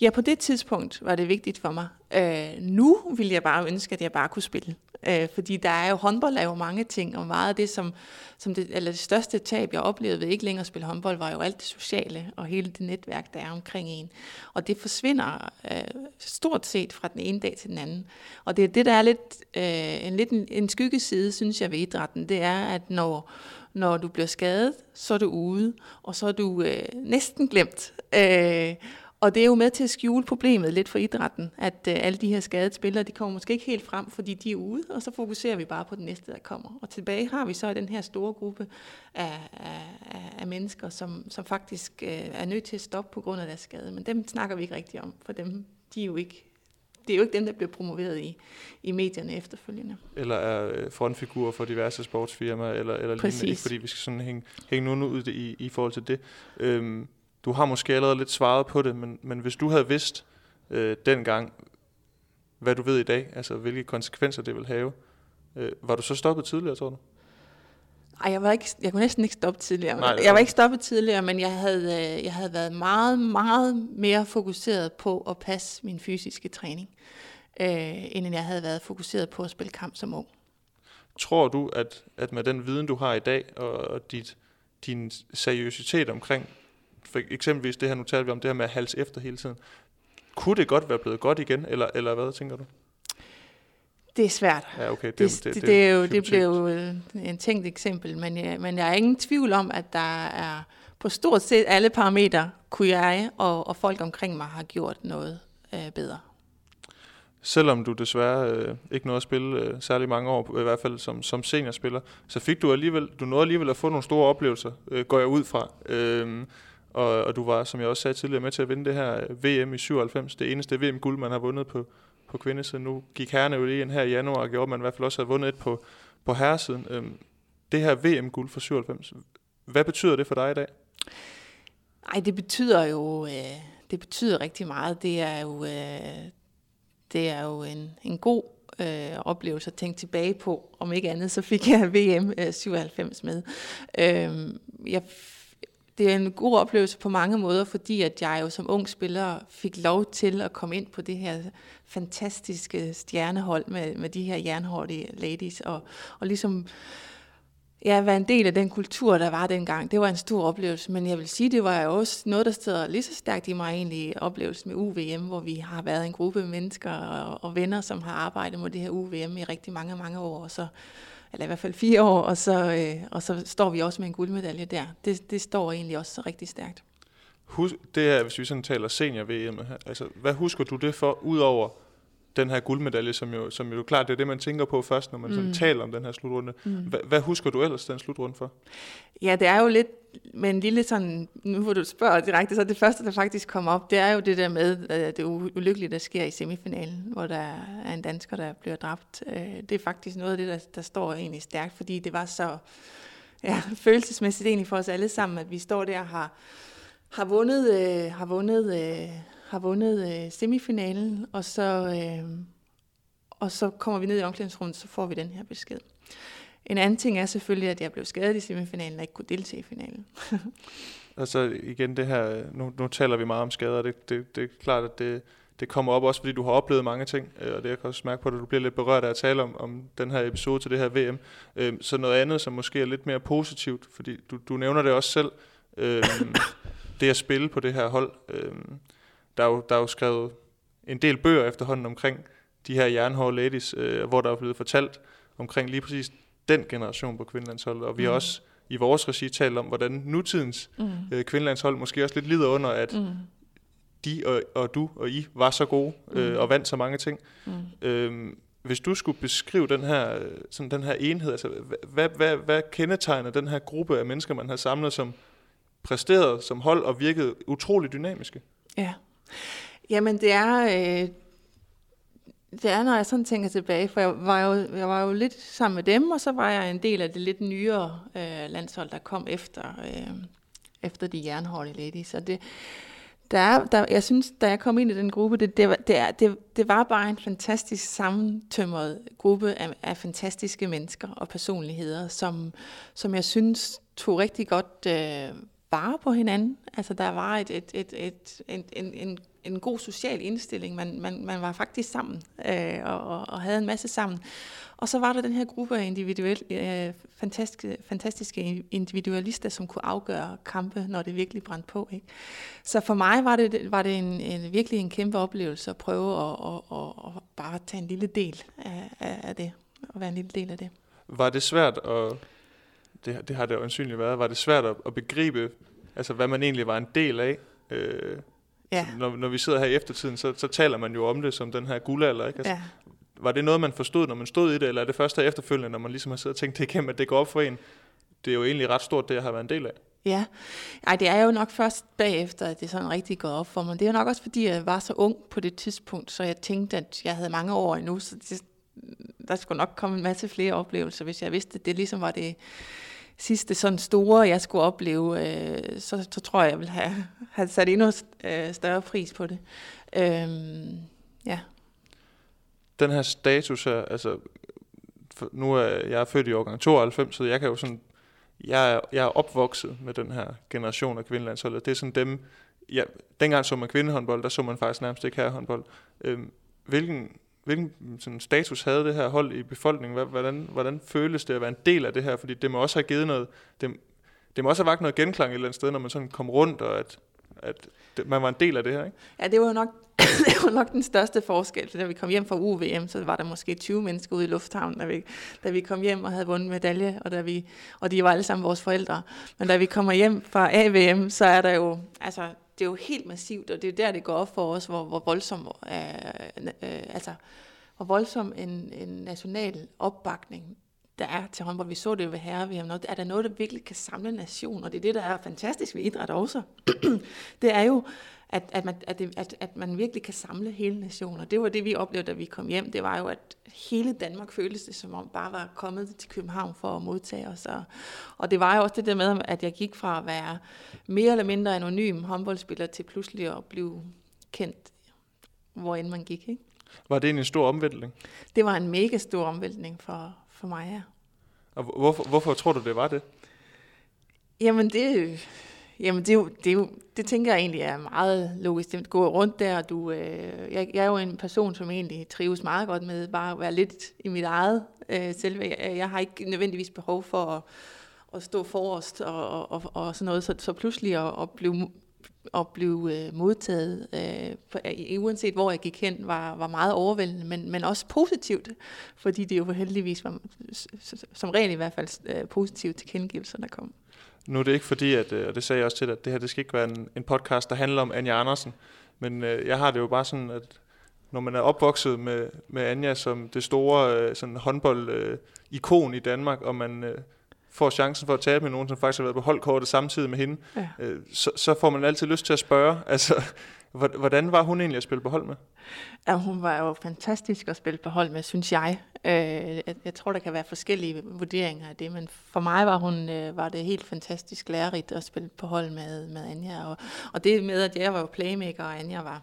Ja, på det tidspunkt var det vigtigt for mig. Øh, nu vil jeg bare ønske, at jeg bare kunne spille. Øh, fordi der er jo håndbold er jo mange ting, og meget af det, som, som det, eller det største tab, jeg oplevede ved ikke længere at spille håndbold, var jo alt det sociale og hele det netværk, der er omkring en. Og det forsvinder øh, stort set fra den ene dag til den anden. Og det er det, der er lidt, øh, en lidt en, en skyggeside, synes jeg, ved idrætten, det er, at når når du bliver skadet, så er du ude, og så er du øh, næsten glemt. Øh, og det er jo med til at skjule problemet lidt for idrætten, at øh, alle de her skadede spillere, de kommer måske ikke helt frem, fordi de er ude, og så fokuserer vi bare på den næste, der kommer. Og tilbage har vi så den her store gruppe af, af, af mennesker, som, som faktisk øh, er nødt til at stoppe på grund af deres skade. Men dem snakker vi ikke rigtig om, for dem de er jo ikke det er jo ikke dem, der bliver promoveret i, i medierne efterfølgende. Eller er øh, frontfigurer for diverse sportsfirmaer, eller, eller lignende, ikke fordi vi skal sådan hænge, hænge nogen ud i, i forhold til det. Øhm, du har måske allerede lidt svaret på det, men, men hvis du havde vidst øh, dengang, hvad du ved i dag, altså hvilke konsekvenser det vil have, øh, var du så stoppet tidligere, tror du? Ej, jeg, var ikke, jeg kunne næsten ikke stoppe tidligere. Nej, jeg var ikke stoppet tidligere, men jeg havde, øh, jeg havde været meget, meget mere fokuseret på at passe min fysiske træning, øh, end jeg havde været fokuseret på at spille kamp som ung. Tror du, at, at med den viden, du har i dag, og, og dit, din seriøsitet omkring, for eksempelvis det her, nu taler vi om det her med at hals efter hele tiden, kunne det godt være blevet godt igen, eller, eller hvad tænker du? Det er svært. Ja, okay. Det, det, det, det, det, er jo, det bliver jo en tænkt eksempel, men jeg, men jeg er ingen tvivl om, at der er på stort set alle parametre, kunne jeg og, og folk omkring mig have gjort noget øh, bedre. Selvom du desværre øh, ikke nåede at spille øh, særlig mange år, i hvert fald som, som seniorspiller, så fik du alligevel, du nåede alligevel at få nogle store oplevelser, øh, går jeg ud fra. Øh, og, og du var, som jeg også sagde tidligere, med til at vinde det her øh, VM i 97, det eneste VM-guld, man har vundet på, på kvindesiden. Nu gik herrene jo lige ind her i januar og gjorde, at man i hvert fald også havde vundet et på, på herresiden. Øhm, det her VM-guld for 97, hvad betyder det for dig i dag? Ej, det betyder jo, øh, det betyder rigtig meget. Det er jo, øh, det er jo en, en god øh, oplevelse at tænke tilbage på. Om ikke andet, så fik jeg VM øh, 97 med. Øh, jeg det er en god oplevelse på mange måder, fordi at jeg jo som ung spiller fik lov til at komme ind på det her fantastiske stjernehold med, med de her jernhårdige ladies, og, og ligesom ja, være en del af den kultur, der var dengang. Det var en stor oplevelse, men jeg vil sige, det var også noget, der stod lige så stærkt i mig egentlig, oplevelsen med UVM, hvor vi har været en gruppe mennesker og, og venner, som har arbejdet med det her UVM i rigtig mange, mange år, så eller i hvert fald fire år, og så, øh, og så står vi også med en guldmedalje der. Det, det står egentlig også rigtig stærkt. Husk, det er, hvis vi sådan taler senior-VM, altså, hvad husker du det for, udover den her guldmedalje, som jo, som jo klart det er det, man tænker på først, når man mm. sådan taler om den her slutrunde. Mm. Hvad, hvad husker du ellers den slutrunde for? Ja, det er jo lidt med en lille sådan, nu hvor du spørger direkte, så det første, der faktisk kommer op, det er jo det der med, at det ulykkelige, der sker i semifinalen, hvor der er en dansker, der bliver dræbt. Øh, det er faktisk noget af det, der, der står egentlig stærkt, fordi det var så ja, følelsesmæssigt egentlig for os alle sammen, at vi står der og har, har vundet, øh, har vundet, øh, har vundet øh, semifinalen, og så, øh, og så kommer vi ned i omklædningsrummet, så får vi den her besked. En anden ting er selvfølgelig, at jeg blev skadet i semifinalen og ikke kunne deltage i finalen. altså igen det her, nu, nu taler vi meget om skader, det, det, det er klart, at det, det kommer op også, fordi du har oplevet mange ting, øh, og det jeg kan også mærke på, at du bliver lidt berørt af at tale om, om den her episode til det her VM. Øh, så noget andet, som måske er lidt mere positivt, fordi du, du nævner det også selv, øh, det at spille på det her hold. Der er, jo, der er jo skrevet en del bøger efterhånden omkring de her jernhårde ladies, hvor der er blevet fortalt omkring lige præcis den generation på kvindelandsholdet, og vi mm. har også i vores regi talt om, hvordan nutidens mm. øh, kvindelandshold måske også lidt lider under, at mm. de og, og du og I var så gode øh, mm. og vandt så mange ting. Mm. Øhm, hvis du skulle beskrive den her, sådan den her enhed, altså, hvad, hvad, hvad kendetegner den her gruppe af mennesker, man har samlet, som præsterede som hold og virkede utrolig dynamiske? Ja, jamen det er, øh, det er, når jeg sådan tænker tilbage, for jeg var, jo, jeg var jo lidt sammen med dem, og så var jeg en del af det lidt nyere øh, landshold, der kom efter, øh, efter de jernhårde ladies. Og det, der, der, jeg synes, da jeg kom ind i den gruppe, det, det, det, det, det var bare en fantastisk sammentømret gruppe af, af fantastiske mennesker og personligheder, som, som jeg synes tog rigtig godt øh, vare på hinanden. Altså der var et, et, et, et, en, en, en en god social indstilling. Man, man, man var faktisk sammen øh, og, og, og havde en masse sammen. Og så var der den her gruppe af individuel, øh, fantastiske, fantastiske individualister, som kunne afgøre kampe, når det virkelig brændte på. Ikke? Så for mig var det, var det en, en, virkelig en kæmpe oplevelse at prøve at, at, at, at bare tage en lille del af, af det, og være en lille del af det. Var det svært at, det, det har det jo ansynligt været, var det svært at, at begribe, altså hvad man egentlig var en del af? Øh, Ja. Når, når vi sidder her i eftertiden, så, så taler man jo om det som den her guldalder. Ikke? Altså, ja. Var det noget, man forstod, når man stod i det, eller er det først der efterfølgende, når man ligesom har siddet og tænkt det igennem, at det går op for en? Det er jo egentlig ret stort, det jeg har været en del af. Ja, Ej, det er jo nok først bagefter, at det sådan rigtig går op for mig. Det er jo nok også, fordi jeg var så ung på det tidspunkt, så jeg tænkte, at jeg havde mange år endnu, så det, der skulle nok komme en masse flere oplevelser, hvis jeg vidste, at det ligesom var det, sidste sådan store, jeg skulle opleve, øh, så, så tror jeg, jeg vil have, have sat endnu øh, større pris på det. Øh, ja. Den her status her, altså, nu er jeg er født i årgang 92, så jeg kan jo sådan, jeg er, jeg er opvokset med den her generation af kvindelandsholdet. Det er sådan dem, ja, dengang så man kvindehåndbold, der så man faktisk nærmest ikke herrehåndbold. Øh, hvilken, hvilken mm, sådan, status havde det her hold i befolkningen? Hvordan, hvordan føles det at være en del af det her? Fordi det må også have givet noget, det, det må også have vagt noget genklang et eller andet sted, når man sådan kom rundt, og at, at man var en del af det her, ikke? Ja, det var jo nok, det var nok den største forskel, for da vi kom hjem fra UVM, så var der måske 20 mennesker ude i lufthavnen, da vi, da vi kom hjem og havde vundet medalje, og, da vi, og de var alle sammen vores forældre. Men da vi kommer hjem fra AVM, så er der jo, altså, det er jo helt massivt, og det er der, det går op for os, hvor, hvor voldsom, øh, øh, altså, hvor voldsom en, en national opbakning der er til håndbold. Vi så det ved herre, vi har noget, er der noget, der virkelig kan samle nation, og det er det, der er fantastisk ved idræt også. det er jo, at, at, man, at, det, at, at man virkelig kan samle hele nationen. Og det var det, vi oplevede, da vi kom hjem. Det var jo, at hele Danmark føltes det, som om bare var kommet til København for at modtage os. Og, og det var jo også det der med, at jeg gik fra at være mere eller mindre anonym håndboldspiller til pludselig at blive kendt, hvor end man gik. Ikke? Var det en stor omvæltning? Det var en mega stor omvæltning for, for mig, ja. Og hvorfor, hvorfor tror du, det var det? Jamen, det, jamen det, er jo, det, er jo, det tænker jeg egentlig er meget logisk. Det går rundt der, og du, øh, jeg, jeg er jo en person, som egentlig trives meget godt med bare at være lidt i mit eget øh, selve. Jeg, jeg har ikke nødvendigvis behov for at, at stå forrest og, og, og sådan noget, så, så pludselig at, at blive at blive øh, modtaget, øh, for, øh, uanset hvor jeg gik hen, var, var meget overvældende, men, men også positivt, fordi det jo heldigvis var, som regel i hvert fald, øh, positive tilkendegivelser, der kom. Nu er det ikke fordi, at, øh, og det sagde jeg også til dig, at det her det skal ikke være en, en podcast, der handler om Anja Andersen, men øh, jeg har det jo bare sådan, at når man er opvokset med, med Anja som det store øh, sådan håndbold-ikon øh, i Danmark, og man øh, får chancen for at tale med nogen, som faktisk har været på holdkortet samtidig med hende, ja. øh, så, så får man altid lyst til at spørge, altså, hvordan var hun egentlig at spille på hold med? Ja, hun var jo fantastisk at spille på hold med, synes jeg. Øh, jeg, jeg tror, der kan være forskellige vurderinger af det, men for mig var, hun, øh, var det helt fantastisk lærerigt at spille på hold med, med Anja. Og, og det med, at jeg var playmaker, og Anja var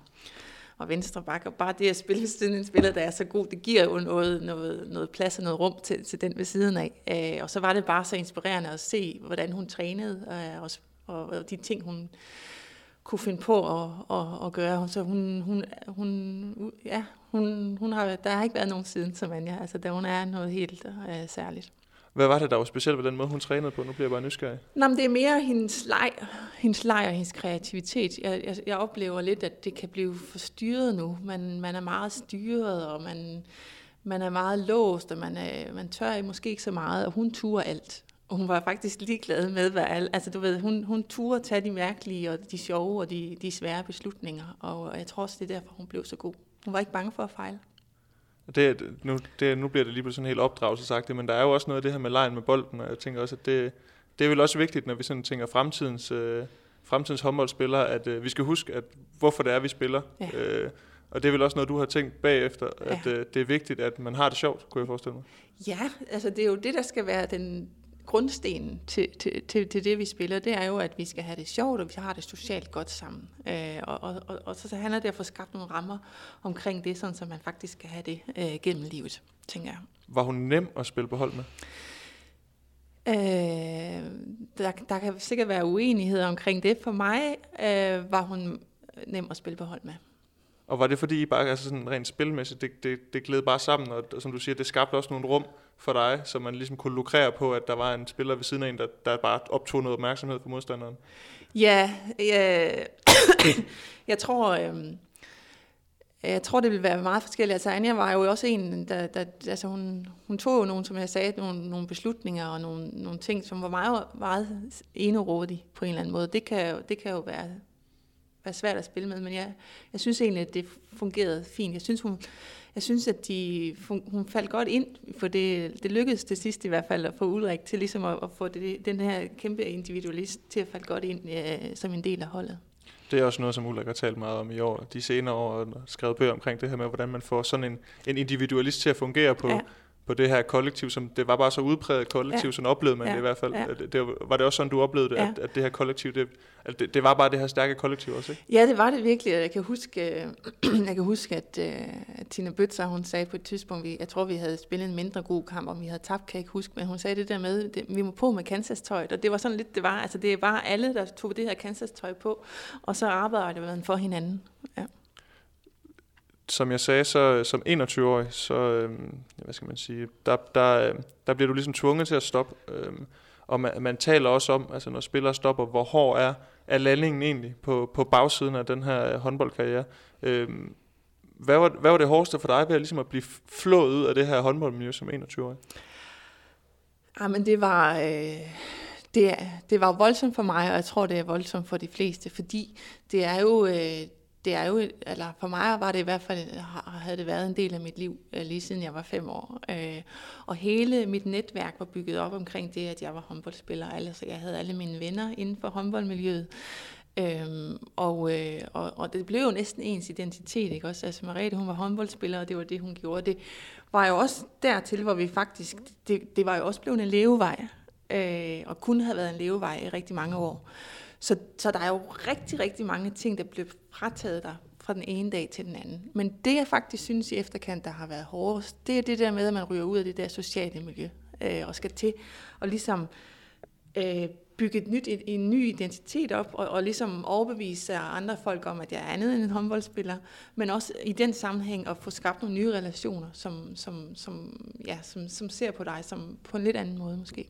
og venstre bakke. Og bare det at spille siden en spiller, der er så god, det giver jo noget, noget, noget plads og noget rum til, til den ved siden af. Øh, og så var det bare så inspirerende at se, hvordan hun trænede, øh, og, og, og de ting, hun kunne finde på at, at, at gøre. Så hun, hun, hun, ja, hun, hun har, der har ikke været nogen siden som Anja. Altså, der, hun er noget helt øh, særligt. Hvad var det, der var specielt ved den måde, hun trænede på? Nu bliver jeg bare nysgerrig. Nå, men det er mere hendes leg, hendes leg og hendes kreativitet. Jeg, jeg, jeg oplever lidt, at det kan blive forstyrret nu. Man, man er meget styret, og man, man er meget låst, og man, er, man tør måske ikke så meget, og hun turer alt. Og hun var faktisk ligeglad med, hvad alle, altså du ved, hun, hun turde tage de mærkelige, og de sjove, og de, de svære beslutninger, og jeg tror også, det er derfor, hun blev så god. Hun var ikke bange for at fejle. Det, nu, det, nu bliver det lige på sådan helt opdragelsesagtigt, men der er jo også noget af det her med lejen med bolden, og jeg tænker også, at det, det er vel også vigtigt, når vi sådan tænker fremtidens, øh, fremtidens håndboldspillere, at øh, vi skal huske, at hvorfor det er, vi spiller. Ja. Øh, og det er vel også noget, du har tænkt bagefter, ja. at øh, det er vigtigt, at man har det sjovt, kunne jeg forestille mig. Ja, altså det er jo det, der skal være den, grundstenen til, til, til, til det, vi spiller, det er jo, at vi skal have det sjovt, og vi har det socialt godt sammen. Øh, og, og, og, og så, så handler det at få skabt nogle rammer omkring det, sådan, så man faktisk skal have det øh, gennem livet, tænker jeg. Var hun nem at spille på hold med? Øh, der, der kan sikkert være uenighed omkring det. For mig øh, var hun nem at spille på hold med. Og var det fordi I bare, altså sådan rent spilmæssigt, det, det, det gled bare sammen, og som du siger, det skabte også nogle rum for dig, så man ligesom kunne lukrere på, at der var en spiller ved siden af en, der, der bare optog noget opmærksomhed på modstanderen? Ja, ja. jeg tror... Øh, jeg tror, det vil være meget forskelligt. Altså, Anja var jo også en, der, der altså hun, hun tog jo nogle, som jeg sagde, nogle, nogle beslutninger og nogle, nogle ting, som var meget, meget enerådige på en eller anden måde. Det kan, det kan jo være være svært at spille med, men jeg, jeg synes egentlig, at det fungerede fint. Jeg synes, hun, jeg synes at de, hun faldt godt ind, for det, det lykkedes til sidst i hvert fald at få Ulrik til ligesom at, at få det, den her kæmpe individualist til at falde godt ind ja, som en del af holdet. Det er også noget, som Ulrik har talt meget om i år, de senere år, og skrevet bøger omkring det her med, hvordan man får sådan en, en individualist til at fungere på, ja på det her kollektiv, som det var bare så udpræget kollektiv, ja. sådan oplevede man ja. det i hvert fald. Ja. Det, det, var det også sådan, du oplevede det, ja. at, at det her kollektiv, det, at det, det var bare det her stærke kollektiv også, ikke? Ja, det var det virkelig. Jeg kan huske, jeg kan huske at, uh, at Tina Bøtzer, hun sagde på et tidspunkt, vi, jeg tror, vi havde spillet en mindre god kamp, om vi havde tabt, kan jeg ikke huske, men hun sagde det der med, det, vi må på med Kansas-tøjet, og det var sådan lidt, det var, altså det bare alle, der tog det her Kansas-tøj på, og så arbejdede man for hinanden. Som jeg sagde, så som 21-årig, så, øh, hvad skal man sige, der, der, øhm, der bliver du ligesom tvunget til at stoppe. Øh, og man, man taler også om, altså når spillere stopper, hvor hård er, er landingen egentlig på, på bagsiden af den her håndboldkarriere. Øh, hvad, var, hvad var det hårdeste for dig ved at, ligesom at blive flået ud af det her håndboldmiljø som 21-årig? Jamen ah, det var... Øh det, det var voldsomt for mig, og jeg tror, det er voldsomt for de fleste, fordi det er jo, øh, det er jo, eller for mig var det i hvert fald, havde det været en del af mit liv, øh, lige siden jeg var fem år. Øh, og hele mit netværk var bygget op omkring det, at jeg var håndboldspiller. Altså, jeg havde alle mine venner inden for håndboldmiljøet. Øhm, og, øh, og, og det blev jo næsten ens identitet, ikke også? Altså Mariette, hun var håndboldspiller, og det var det, hun gjorde. Det var jo også dertil, hvor vi faktisk, det, det var jo også blevet en levevej øh, og kun havde været en levevej i rigtig mange år. Så, så der er jo rigtig, rigtig mange ting, der blev frataget dig fra den ene dag til den anden. Men det, jeg faktisk synes i efterkant, der har været hårdest, det er det der med, at man ryger ud af det der sociale miljø, øh, og skal til og ligesom øh, bygge et nyt, en, en ny identitet op, og, og ligesom overbevise andre folk om, at jeg er andet end en håndboldspiller, men også i den sammenhæng at få skabt nogle nye relationer, som, som, som, ja, som, som ser på dig som på en lidt anden måde måske.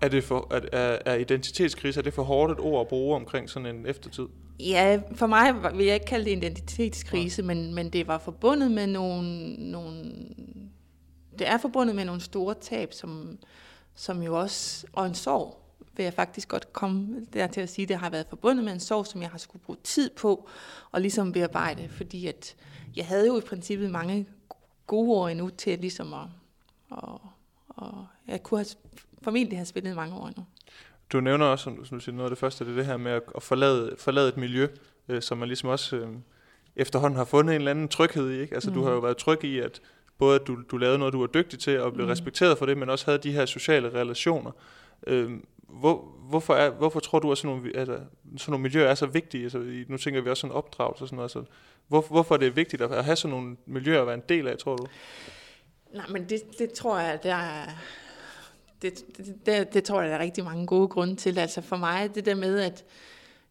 Er, det for, er, er, er identitetskrise, er det for hårdt et ord at bruge omkring sådan en eftertid? Ja, for mig vil jeg ikke kalde det identitetskrise, men, men det var forbundet med nogle, nogle... Det er forbundet med nogle store tab, som, som jo også... Og en sorg, vil jeg faktisk godt komme der til at sige, det har været forbundet med en sorg, som jeg har skulle bruge tid på og ligesom bearbejde, fordi at jeg havde jo i princippet mange gode år endnu til ligesom at, og, og jeg kunne have formentlig have spillet mange år nu. Du nævner også, som du siger, noget af det første, det er det her med at forlade, forlade et miljø, øh, som man ligesom også øh, efterhånden har fundet en eller anden tryghed i. Ikke? Altså mm. du har jo været tryg i, at både at du, du lavede noget, du var dygtig til, og blev mm. respekteret for det, men også havde de her sociale relationer. Øh, hvor, hvorfor, er, hvorfor tror du, at sådan nogle, at sådan nogle miljøer er så vigtige? Altså, nu tænker vi også sådan opdragelse og sådan noget. Så hvor, hvorfor er det vigtigt at have sådan nogle miljøer at være en del af, tror du? Nej, men det, det tror jeg, der er, det, det, det, det tror jeg, der er rigtig mange gode grunde til. Altså for mig, det der med, at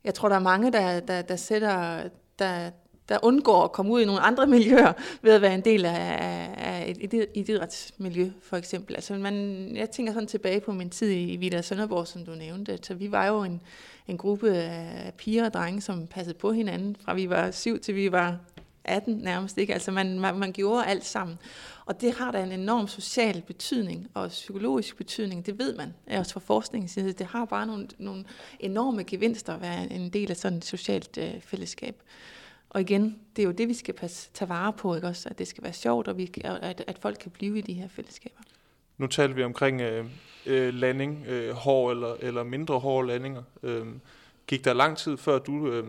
jeg tror, der er mange, der, der, der sætter, der, der undgår at komme ud i nogle andre miljøer ved at være en del af, af et idrætsmiljø, for eksempel. Altså man, jeg tænker sådan tilbage på min tid i Villa Sønderborg, som du nævnte. Så vi var jo en, en gruppe af piger og drenge, som passede på hinanden, fra vi var syv til vi var 18 nærmest. Ikke? Altså man, man, man gjorde alt sammen. Og det har da en enorm social betydning og psykologisk betydning, det ved man, også fra forskningens side. Det har bare nogle, nogle enorme gevinster at være en del af sådan et socialt øh, fællesskab. Og igen, det er jo det, vi skal passe, tage vare på, ikke også? At det skal være sjovt, og vi, at, at folk kan blive i de her fællesskaber. Nu talte vi omkring øh, øh, landing, øh, hård eller, eller mindre hårde landinger. Øh, gik der lang tid før du øh,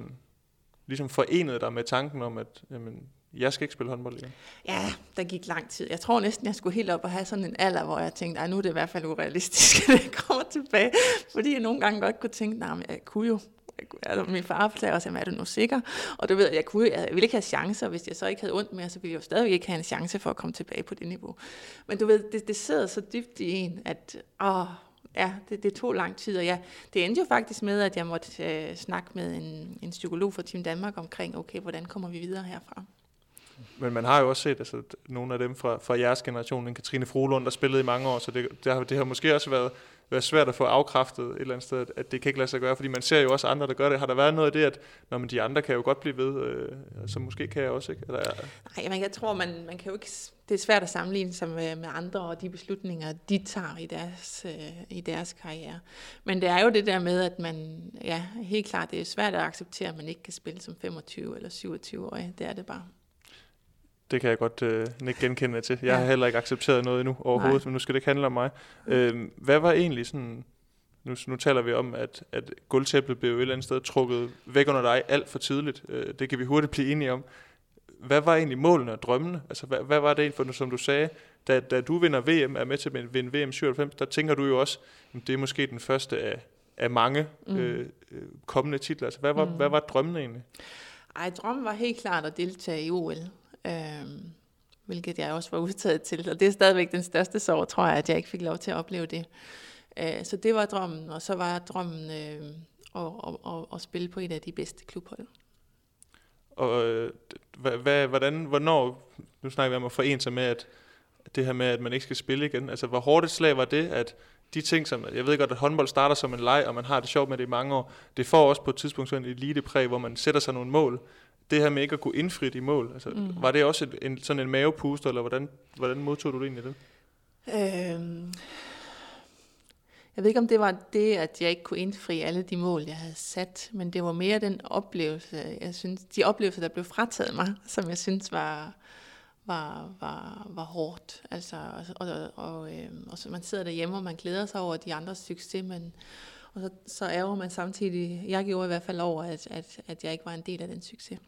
ligesom forenede dig med tanken om, at jamen, jeg skal ikke spille håndbold igen? Ja, der gik lang tid. Jeg tror næsten, jeg skulle helt op og have sådan en alder, hvor jeg tænkte, nu er det i hvert fald urealistisk, at jeg kommer tilbage. Fordi jeg nogle gange godt kunne tænke, nej, jeg kunne jo. Altså, min far fortalte også, er du nu sikker? Og du ved, jeg, kunne, jeg ville ikke have chancer, hvis jeg så ikke havde ondt mere, så ville jeg jo stadig ikke have en chance for at komme tilbage på det niveau. Men du ved, det, det sidder så dybt i en, at åh, ja, det, det tog lang tid, og ja, det endte jo faktisk med, at jeg måtte øh, snakke med en, en psykolog fra Team Danmark omkring, okay, hvordan kommer vi videre herfra? Men man har jo også set altså, nogle af dem fra, fra jeres generation, en Katrine Frohlund, der spillede i mange år, så det, det, har, det har måske også været, være svært at få afkræftet et eller andet sted, at, at det kan ikke lade sig gøre, fordi man ser jo også andre, der gør det. Har der været noget af det, at når man de andre kan jo godt blive ved, øh, så måske kan jeg også, ikke? Eller, Nej, men jeg tror, man, man kan jo ikke, det er svært at sammenligne sig med, med andre og de beslutninger, de tager i deres, øh, i deres karriere. Men det er jo det der med, at man, ja, helt klart, det er svært at acceptere, at man ikke kan spille som 25 eller 27 år. Det er det bare. Det kan jeg godt øh, ikke genkende til. Jeg ja. har heller ikke accepteret noget endnu overhovedet, Nej. men nu skal det ikke handle om mig. Øh, hvad var egentlig sådan... Nu, nu taler vi om, at, at guldtæppet blev et eller andet sted trukket væk under dig alt for tidligt. Øh, det kan vi hurtigt blive enige om. Hvad var egentlig målene og drømmene? Altså, hvad, hvad var det egentlig for, som du sagde, da, da du vinder VM, er med til at vinde VM 97, der tænker du jo også, at det er måske den første af, af mange mm. øh, øh kommende titler. Altså, hvad var, mm. hvad var drømmen egentlig? Ej, drømmen var helt klart at deltage i OL Øhm, hvilket jeg også var udtaget til. Og det er stadigvæk den største sorg, tror jeg, at jeg ikke fik lov til at opleve det. Øh, så det var drømmen, og så var drømmen øh, at, at, at, at spille på et af de bedste klubhold. og øh, hvad, hvordan, hvornår, nu snakker vi om at forene sig med, at det her med, at man ikke skal spille igen. Altså, hvor hårdt et slag var det, at de ting, som, jeg ved godt, at håndbold starter som en leg, og man har det sjovt med det i mange år, det får også på et tidspunkt sådan en elitepræg, hvor man sætter sig nogle mål. Det her med ikke at kunne indfri de mål, altså, mm. var det også et, en, sådan en mavepuster, eller hvordan, hvordan modtog du det egentlig det? Øhm, jeg ved ikke, om det var det, at jeg ikke kunne indfri alle de mål, jeg havde sat, men det var mere den oplevelse, jeg synes, de oplevelser, der blev frataget mig, som jeg synes var, var, var, var hårdt. Altså, og, og, og, øh, og så man sidder derhjemme, og man glæder sig over de andres succes, men og så, så ærger man samtidig, jeg gjorde i hvert fald over, at, at, at jeg ikke var en del af den succes.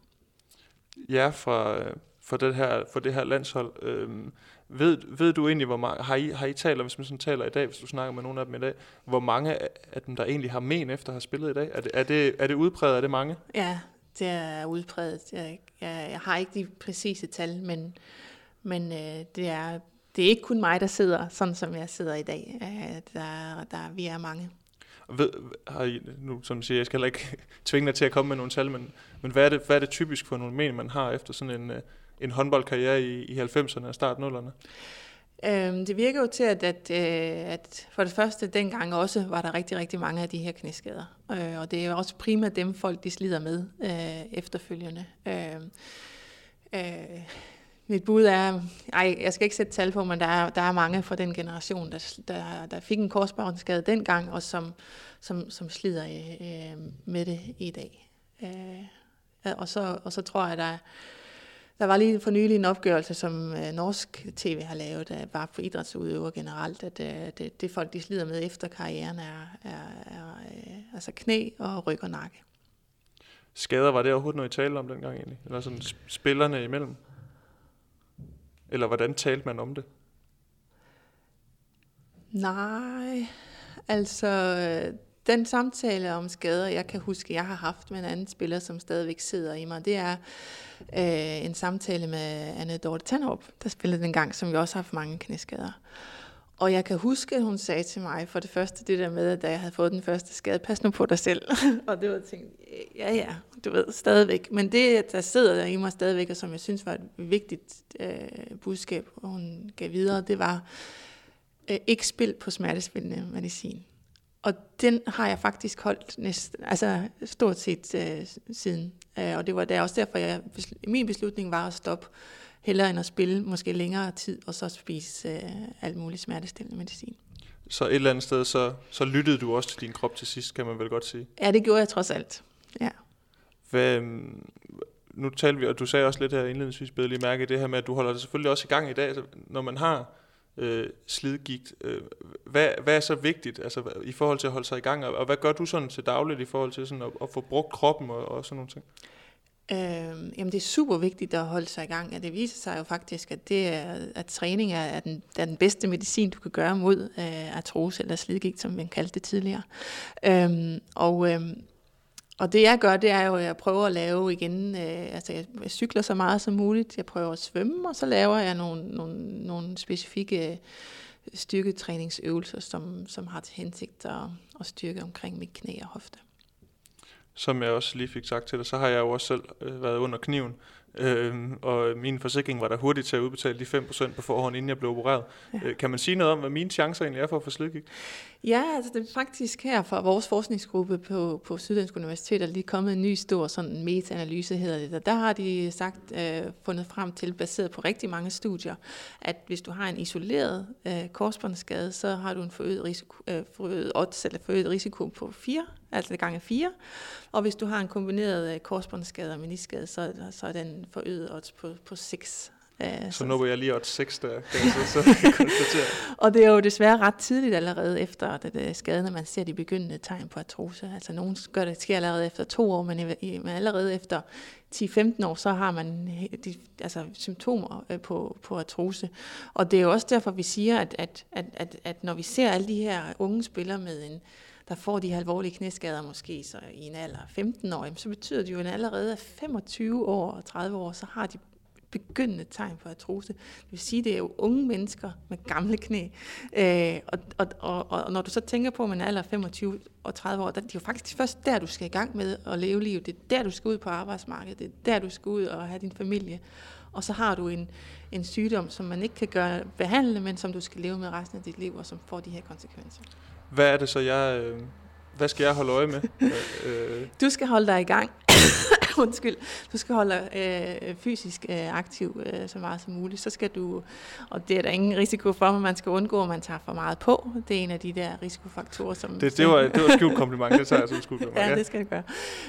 Ja, fra, øh, for, det her, for det her landshold. Øhm, ved, ved du egentlig, hvor mange, har I, har I talt, hvis man sådan taler i dag, hvis du snakker med nogle af dem i dag, hvor mange af dem, der egentlig har men efter at have spillet i dag? Er det, er det, er det udpræget? Er det mange? Ja, det er udpræget. Jeg, jeg, jeg har ikke de præcise tal, men, men øh, det, er, det er ikke kun mig, der sidder, sådan som jeg sidder i dag. Øh, der, der, vi er mange. Ved, har I, nu som siger, jeg skal heller ikke tvinge dig til at komme med nogle tal, men, men hvad, er det, hvad er det typisk for nogle men, man har efter sådan en, øh, en håndboldkarriere i, i 90'erne og start 0'erne? Øhm, det virker jo til, at, at, øh, at for det første dengang også var der rigtig, rigtig mange af de her knæskader. Øh, og det er også primært dem, folk de slider med øh, efterfølgende. Øhm, øh, øh, mit bud er, ej, jeg skal ikke sætte tal på, men der er, der er mange fra den generation, der, der, der fik en korsbåndsskade dengang, og som, som, som slider øh, med det i dag. Øh, og, så, og så tror jeg, der der var lige for nylig en opgørelse, som øh, norsk tv har lavet, der var for idrætsudøvere generelt, at øh, det, det folk, de slider med efter karrieren, er, er, er øh, altså knæ og ryg og nakke. Skader, var det overhovedet noget, I talte om dengang egentlig? Eller sådan spillerne imellem? Eller hvordan talte man om det? Nej, altså øh, den samtale om skader, jeg kan huske, jeg har haft med en anden spiller, som stadigvæk sidder i mig, det er øh, en samtale med Anne Dorte Tanderup, der spillede den gang, som vi også har haft mange knæskader. Og jeg kan huske, at hun sagde til mig, for det første det der med, at da jeg havde fået den første skade, pas nu på dig selv. og det var tænkt, ja ja, du ved, stadigvæk. Men det, der sidder der i mig stadigvæk, og som jeg synes var et vigtigt øh, budskab, hun gav videre, det var, øh, ikke spil på smertespillende medicin. Og den har jeg faktisk holdt næsten, altså stort set øh, siden. Øh, og det var der også derfor, jeg, min beslutning var at stoppe hellere end at spille måske længere tid, og så spise øh, alt muligt smertestillende medicin. Så et eller andet sted, så, så lyttede du også til din krop til sidst, kan man vel godt sige? Ja, det gjorde jeg trods alt. Ja. Hvad, øhm, nu talte vi, og du sagde også lidt her indledningsvis, bedre lige mærke det her med, at du holder det selvfølgelig også i gang i dag. Altså, når man har øh, slidgigt. Øh, hvad, hvad er så vigtigt altså, i forhold til at holde sig i gang, og, og hvad gør du sådan til dagligt i forhold til sådan at, at få brugt kroppen og, og sådan nogle ting? Øh, jamen det er super vigtigt at holde sig i gang, og det viser sig jo faktisk, at, det er, at træning er, den, er den bedste medicin, du kan gøre mod øh, artrose eller slidgigt, som man kaldte det tidligere. Øh, og, øh, og det jeg gør, det er jo, at jeg prøver at lave igen, øh, altså jeg, jeg cykler så meget som muligt, jeg prøver at svømme, og så laver jeg nogle, nogle, nogle specifikke øh, styrketræningsøvelser, som, som har til hensigt at, at styrke omkring mit knæ og hofte. Som jeg også lige fik sagt til dig, så har jeg jo også selv øh, været under kniven Øhm, og min forsikring var der hurtigt til at udbetale de 5% på forhånd, inden jeg blev opereret. Ja. Øh, kan man sige noget om, hvad mine chancer egentlig er for at få slidgigt? Ja, altså det er faktisk her fra vores forskningsgruppe på, på Syddansk Universitet, er lige kommet en ny stor sådan meta-analyse, hedder det. Og der har de sagt, øh, fundet frem til, baseret på rigtig mange studier, at hvis du har en isoleret øh, korsbåndsskade, så har du en forøget risiko, øh, forøget odds, eller forøget risiko på 4 altså gange 4. Og hvis du har en kombineret øh, korsbåndsskade og meniskade, så, så er den forøget odds på, på 6. Uh, så nu var jeg lige odds 6 der, kan jeg så, så konstatere. og det er jo desværre ret tidligt allerede efter at det skaden, at man ser de begyndende tegn på artrose. Altså nogen gør det sker allerede efter to år, men, i, men allerede efter 10-15 år, så har man de, altså, symptomer øh, på, på artrose. Og det er jo også derfor, vi siger, at, at, at, at, at når vi ser alle de her unge spillere med en der får de alvorlige knæskader måske så i en alder af 15 år, så betyder det jo, at allerede 25 år og 30 år, så har de begyndende tegn på artrose. Det vil sige, det er jo unge mennesker med gamle knæ. Øh, og, og, og, og når du så tænker på, at man er alder 25 og 30 år, der, det er jo faktisk først der, du skal i gang med at leve livet. Det er der, du skal ud på arbejdsmarkedet. Det er der, du skal ud og have din familie. Og så har du en, en sygdom, som man ikke kan gøre behandle, men som du skal leve med resten af dit liv, og som får de her konsekvenser. Hvad er det så, jeg... Øh, hvad skal jeg holde øje med? øh. Du skal holde dig i gang. Undskyld. Du skal holde dig øh, fysisk øh, aktiv øh, så meget som muligt. Så skal du, og det er der ingen risiko for, at man skal undgå, at man tager for meget på. Det er en af de der risikofaktorer, som... Det, det, var, det var skjult kompliment, det tager jeg som skjult ja, det skal det gøre.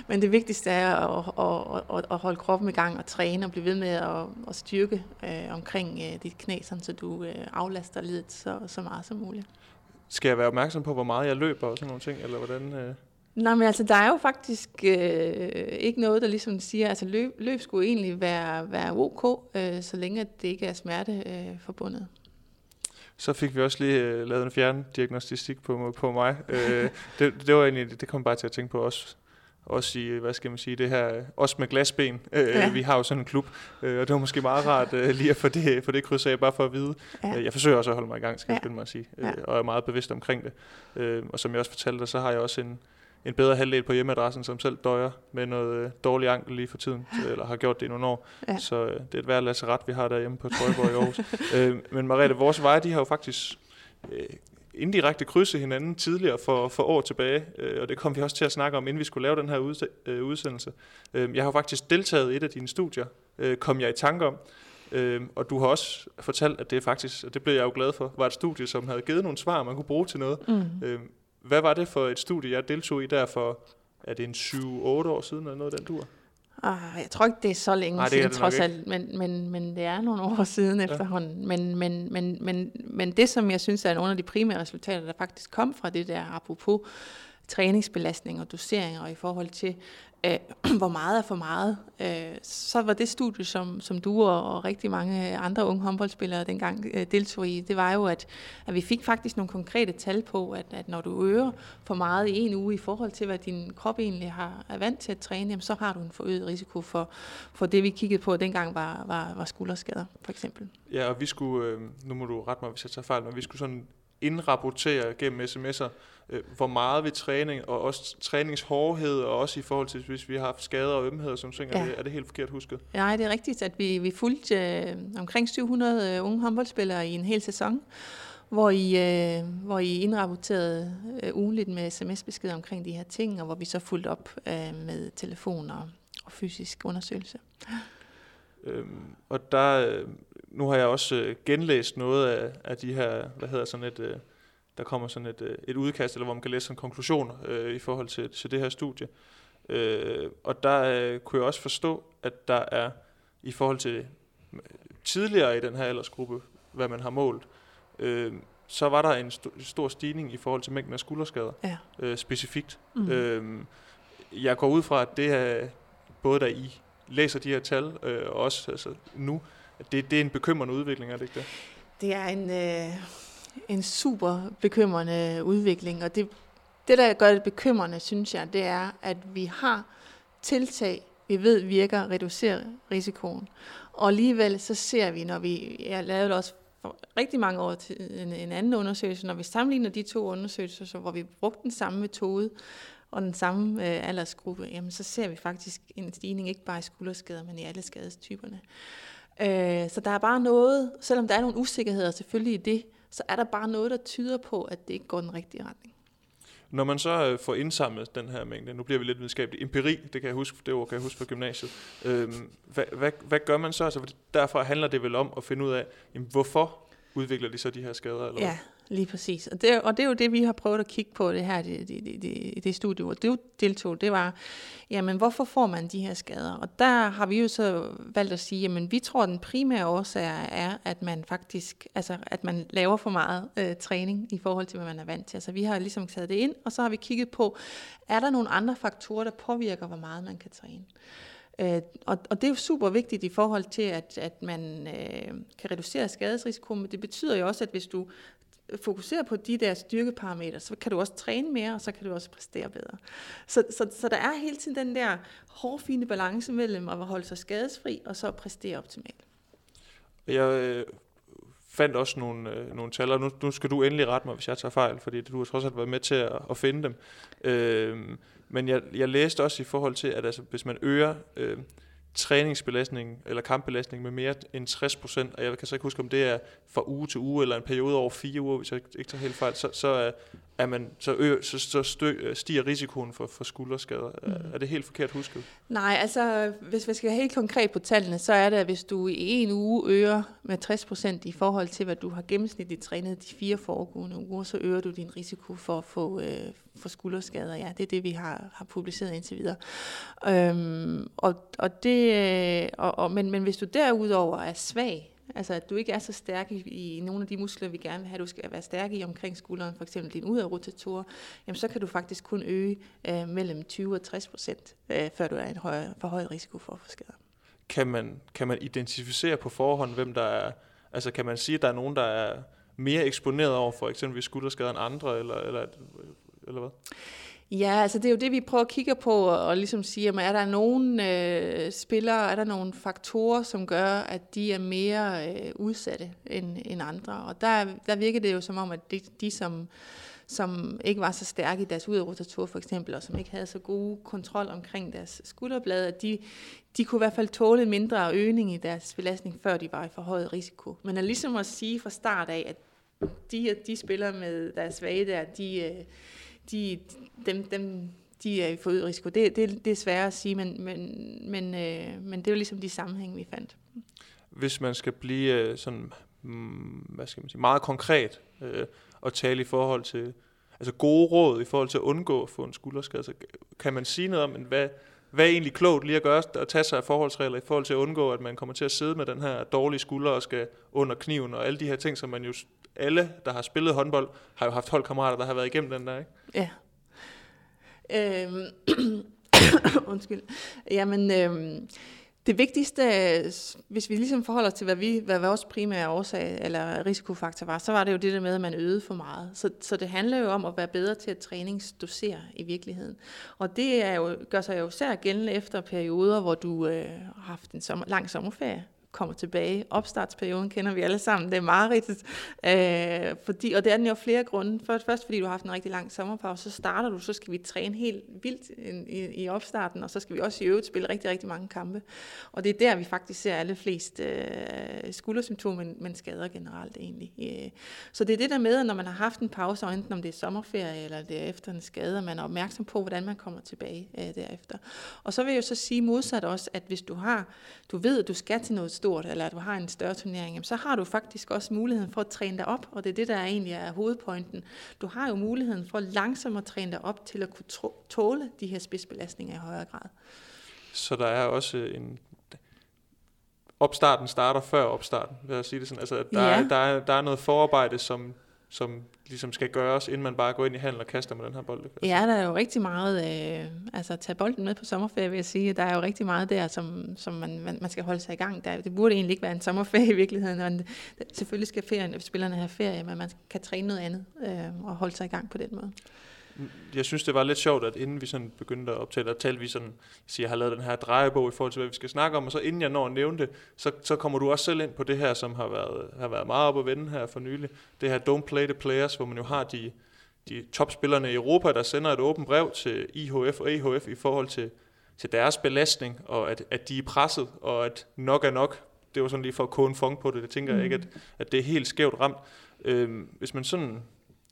Men det vigtigste er at, at, at, at holde kroppen i gang og træne og blive ved med at, at styrke øh, omkring øh, dit knæ, så du øh, aflaster lidet så, så meget som muligt. Skal jeg være opmærksom på, hvor meget jeg løber og sådan nogle ting, eller hvordan... Øh Nej, men altså, der er jo faktisk øh, ikke noget, der ligesom siger, altså løb, løb skulle egentlig være, være ok, øh, så længe det ikke er smerte øh, forbundet. Så fik vi også lige øh, lavet en fjerndiagnostik på, på mig. øh, det, det, var egentlig, det kom bare til at tænke på også også i, hvad skal man sige, det her, også med glasben. Øh, ja. Vi har jo sådan en klub, øh, og det var måske meget rart øh, lige at få det, få det krydset af, bare for at vide. Ja. Øh, jeg forsøger også at holde mig i gang, skal ja. jeg mig at sige, øh, ja. og er meget bevidst omkring det. Øh, og som jeg også fortalte dig, så har jeg også en, en bedre halvdel på hjemmeadressen, som selv døjer med noget øh, dårlig ankel lige for tiden, eller har gjort det i nogle år. Ja. Så øh, det er et værd ret, vi har derhjemme på Trøjborg i Aarhus. øh, men Mariette, vores veje, de har jo faktisk øh, indirekte krydset hinanden tidligere for, for år tilbage, øh, og det kom vi også til at snakke om, inden vi skulle lave den her øh, udsendelse. Øh, jeg har faktisk deltaget i et af dine studier, øh, kom jeg i tanke om, øh, og du har også fortalt, at det faktisk, og det blev jeg jo glad for, var et studie, som havde givet nogle svar, man kunne bruge til noget. Mm. Øh, hvad var det for et studie, jeg deltog i der for, er det en 7-8 år siden, eller noget den dur? Ah, jeg tror ikke, det er så længe Ej, siden, trods alt, men, men, men det er nogle år siden ja. efterhånden. Men, men, men, men, men det, som jeg synes er nogle af de primære resultater, der faktisk kom fra det der, apropos træningsbelastning og doseringer i forhold til, øh, hvor meget er for meget, øh, så var det studie, som, som du og, og rigtig mange andre unge håndboldspillere dengang øh, deltog i, det var jo, at, at vi fik faktisk nogle konkrete tal på, at, at når du øger for meget i en uge i forhold til, hvad din krop egentlig har, er vant til at træne, jamen, så har du en forøget risiko for, for det, vi kiggede på dengang, var, var, var skulderskader, for eksempel. Ja, og vi skulle, øh, nu må du rette mig, hvis jeg tager fejl, men vi skulle sådan indrapportere gennem sms'er, øh, hvor meget ved træning, og også træningshårdhed, og også i forhold til, hvis vi har haft skader og ømheder, som ting, ja. er, det, er det helt forkert husket? Nej, det er rigtigt, at vi, vi fulgte øh, omkring 700 øh, unge håndboldspillere i en hel sæson, hvor I, øh, hvor I indrapporterede øh, ugenligt med sms-beskeder omkring de her ting, og hvor vi så fulgte op øh, med telefon og, og fysisk undersøgelse. Øhm, og der, øh, nu har jeg også øh, genlæst noget af, af de her, hvad hedder sådan et, øh, der kommer sådan et, øh, et udkast, eller hvor man kan læse en konklusioner øh, i forhold til, til det her studie. Øh, og der øh, kunne jeg også forstå, at der er i forhold til øh, tidligere i den her aldersgruppe, hvad man har målt, øh, så var der en st- stor stigning i forhold til mængden af skulderskader, ja. øh, specifikt. Mm. Øh, jeg går ud fra, at det er både der I læser de her tal, øh, og også altså, nu, det, det er en bekymrende udvikling, er det ikke det? Det er en, øh, en super bekymrende udvikling, og det, det, der gør det bekymrende, synes jeg, det er, at vi har tiltag, vi ved virker at reducere risikoen. Og alligevel så ser vi, når vi, jeg lavede også for rigtig mange år til en, en anden undersøgelse, når vi sammenligner de to undersøgelser, så, hvor vi brugte den samme metode, og den samme øh, aldersgruppe, jamen så ser vi faktisk en stigning ikke bare i skulderskader, men i alle skadestyperne. Øh, så der er bare noget, selvom der er nogle usikkerheder selvfølgelig i det, så er der bare noget, der tyder på, at det ikke går den rigtige retning. Når man så øh, får indsamlet den her mængde, nu bliver vi lidt videnskabelig, empiri, det kan jeg huske, det ord kan jeg huske fra gymnasiet, øhm, hvad, hvad, hvad gør man så? Altså, derfor handler det vel om at finde ud af, jamen, hvorfor udvikler de så de her skader? Eller ja, Lige præcis. Og det, og det er jo det, vi har prøvet at kigge på det her, det, det, det, det, det studie, hvor du deltog, det var, jamen hvorfor får man de her skader? Og der har vi jo så valgt at sige, jamen vi tror, at den primære årsag er, at man faktisk, altså at man laver for meget øh, træning i forhold til, hvad man er vant til. Altså vi har ligesom taget det ind, og så har vi kigget på, er der nogle andre faktorer, der påvirker, hvor meget man kan træne? Øh, og, og det er jo super vigtigt i forhold til, at, at man øh, kan reducere skadesrisiko, men det betyder jo også, at hvis du fokuserer på de der styrkeparametre, så kan du også træne mere, og så kan du også præstere bedre. Så, så, så der er hele tiden den der hårfine balance mellem at holde sig skadesfri, og så at præstere optimalt. Jeg øh, fandt også nogle, øh, nogle tal, og nu, nu skal du endelig rette mig, hvis jeg tager fejl, fordi du har trods alt været med til at, at finde dem. Øh, men jeg, jeg læste også i forhold til, at altså, hvis man øger øh, træningsbelastning eller kampbelastning med mere end 60 procent, og jeg kan så ikke huske, om det er fra uge til uge, eller en periode over fire uger, hvis jeg ikke tager helt fejl, så, så, er, er man, så, ø, så, så stø, stiger risikoen for, for skulderskader. Mm. Er, det helt forkert husket? Nej, altså hvis vi skal være helt konkret på tallene, så er det, at hvis du i en uge øger med 60 procent i forhold til, hvad du har gennemsnitligt trænet de fire foregående uger, så øger du din risiko for at få øh, for skulderskader. Ja, det er det, vi har, har publiceret indtil videre. Øhm, og, og det, øh, og, og, men, men hvis du derudover er svag, Altså at du ikke er så stærk i, i nogle af de muskler, vi gerne vil have, du skal være stærk i omkring skulderen, for eksempel din udadrotatorer, jamen så kan du faktisk kun øge øh, mellem 20 og 60 procent, øh, før du er en høj, for høj risiko for at få skader. Kan man, kan man identificere på forhånd, hvem der er, altså kan man sige, at der er nogen, der er mere eksponeret over for eksempelvis skulderskader end andre, eller, eller, eller hvad? Ja, altså det er jo det, vi prøver at kigge på, og, og ligesom sige, jamen, er der nogle øh, spillere, er der nogle faktorer, som gør, at de er mere øh, udsatte end, end andre. Og der, der virker det jo som om, at de, de som, som ikke var så stærke i deres udrotatur for eksempel, og som ikke havde så god kontrol omkring deres skulderblade, at de, de kunne i hvert fald tåle mindre øgning i deres belastning, før de var i forhøjet risiko. Men at ligesom at sige fra start af, at de, de spillere med deres svage der, de... Øh, de, dem, dem, de er i forøget risiko. Det, det, det er svært at sige, men, men, men, øh, men det er jo ligesom de sammenhæng, vi fandt. Hvis man skal blive øh, sådan, mm, hvad skal man sige, meget konkret øh, og tale i forhold til altså gode råd i forhold til at undgå at få en skulderskade, så kan man sige noget om, hvad, hvad er egentlig klogt lige at gøre, at tage sig af forholdsregler i forhold til at undgå, at man kommer til at sidde med den her dårlige skulder og skal under kniven, og alle de her ting, som man jo alle, der har spillet håndbold, har jo haft holdkammerater, der har været igennem den der, ikke? Ja. Øhm, undskyld. Jamen, øhm, det vigtigste, hvis vi ligesom forholder til, hvad, vi, hvad vores primære årsag eller risikofaktor var, så var det jo det der med, at man øvede for meget. Så, så det handler jo om at være bedre til at træningsdosere i virkeligheden. Og det er jo, gør sig jo især gældende efter perioder, hvor du øh, har haft en sommer, lang sommerferie, kommer tilbage. Opstartsperioden kender vi alle sammen, det er meget Øh, fordi, og det er den jo flere grunde. Først, først fordi du har haft en rigtig lang sommerpause, så starter du, så skal vi træne helt vildt i, i, i opstarten, og så skal vi også i øvrigt spille rigtig, rigtig mange kampe. Og det er der, vi faktisk ser alle flest øh, skuldersymptomer, men, men skader generelt egentlig. Øh, så det er det der med, at når man har haft en pause, og enten om det er sommerferie, eller det er efter en skade, at man er opmærksom på, hvordan man kommer tilbage øh, derefter. Og så vil jeg jo så sige modsat også, at hvis du har, du ved, at du skal til noget stort, eller at du har en større turnering, så har du faktisk også muligheden for at træne dig op, og det er det, der egentlig er hovedpointen. Du har jo muligheden for langsomt at træne dig op til at kunne tåle de her spidsbelastninger i højere grad. Så der er også en... Opstarten starter før opstarten, vil jeg sige det sådan. Altså, der, ja. er, der, er, der er noget forarbejde, som som ligesom skal gøres, inden man bare går ind i handel og kaster med den her bold? Ja, der er jo rigtig meget, øh, altså tage bolden med på sommerferie, vil jeg sige. Der er jo rigtig meget der, som, som man, man, man skal holde sig i gang. Der, det burde egentlig ikke være en sommerferie i virkeligheden. Og selvfølgelig skal ferien, spillerne have ferie, men man kan træne noget andet øh, og holde sig i gang på den måde jeg synes, det var lidt sjovt, at inden vi sådan begyndte at optale, der talte vi sådan, siger, jeg har lavet den her drejebog i forhold til, hvad vi skal snakke om, og så inden jeg når at nævne det, så, så kommer du også selv ind på det her, som har været, har været meget op at vende her for nylig. Det her Don't Play the Players, hvor man jo har de, de topspillerne i Europa, der sender et åbent brev til IHF og EHF i forhold til, til deres belastning, og at, at de er presset, og at nok er nok. Det var sådan lige for at en fong på det. Det tænker mm. jeg ikke, at, at det er helt skævt ramt. Øhm, hvis man sådan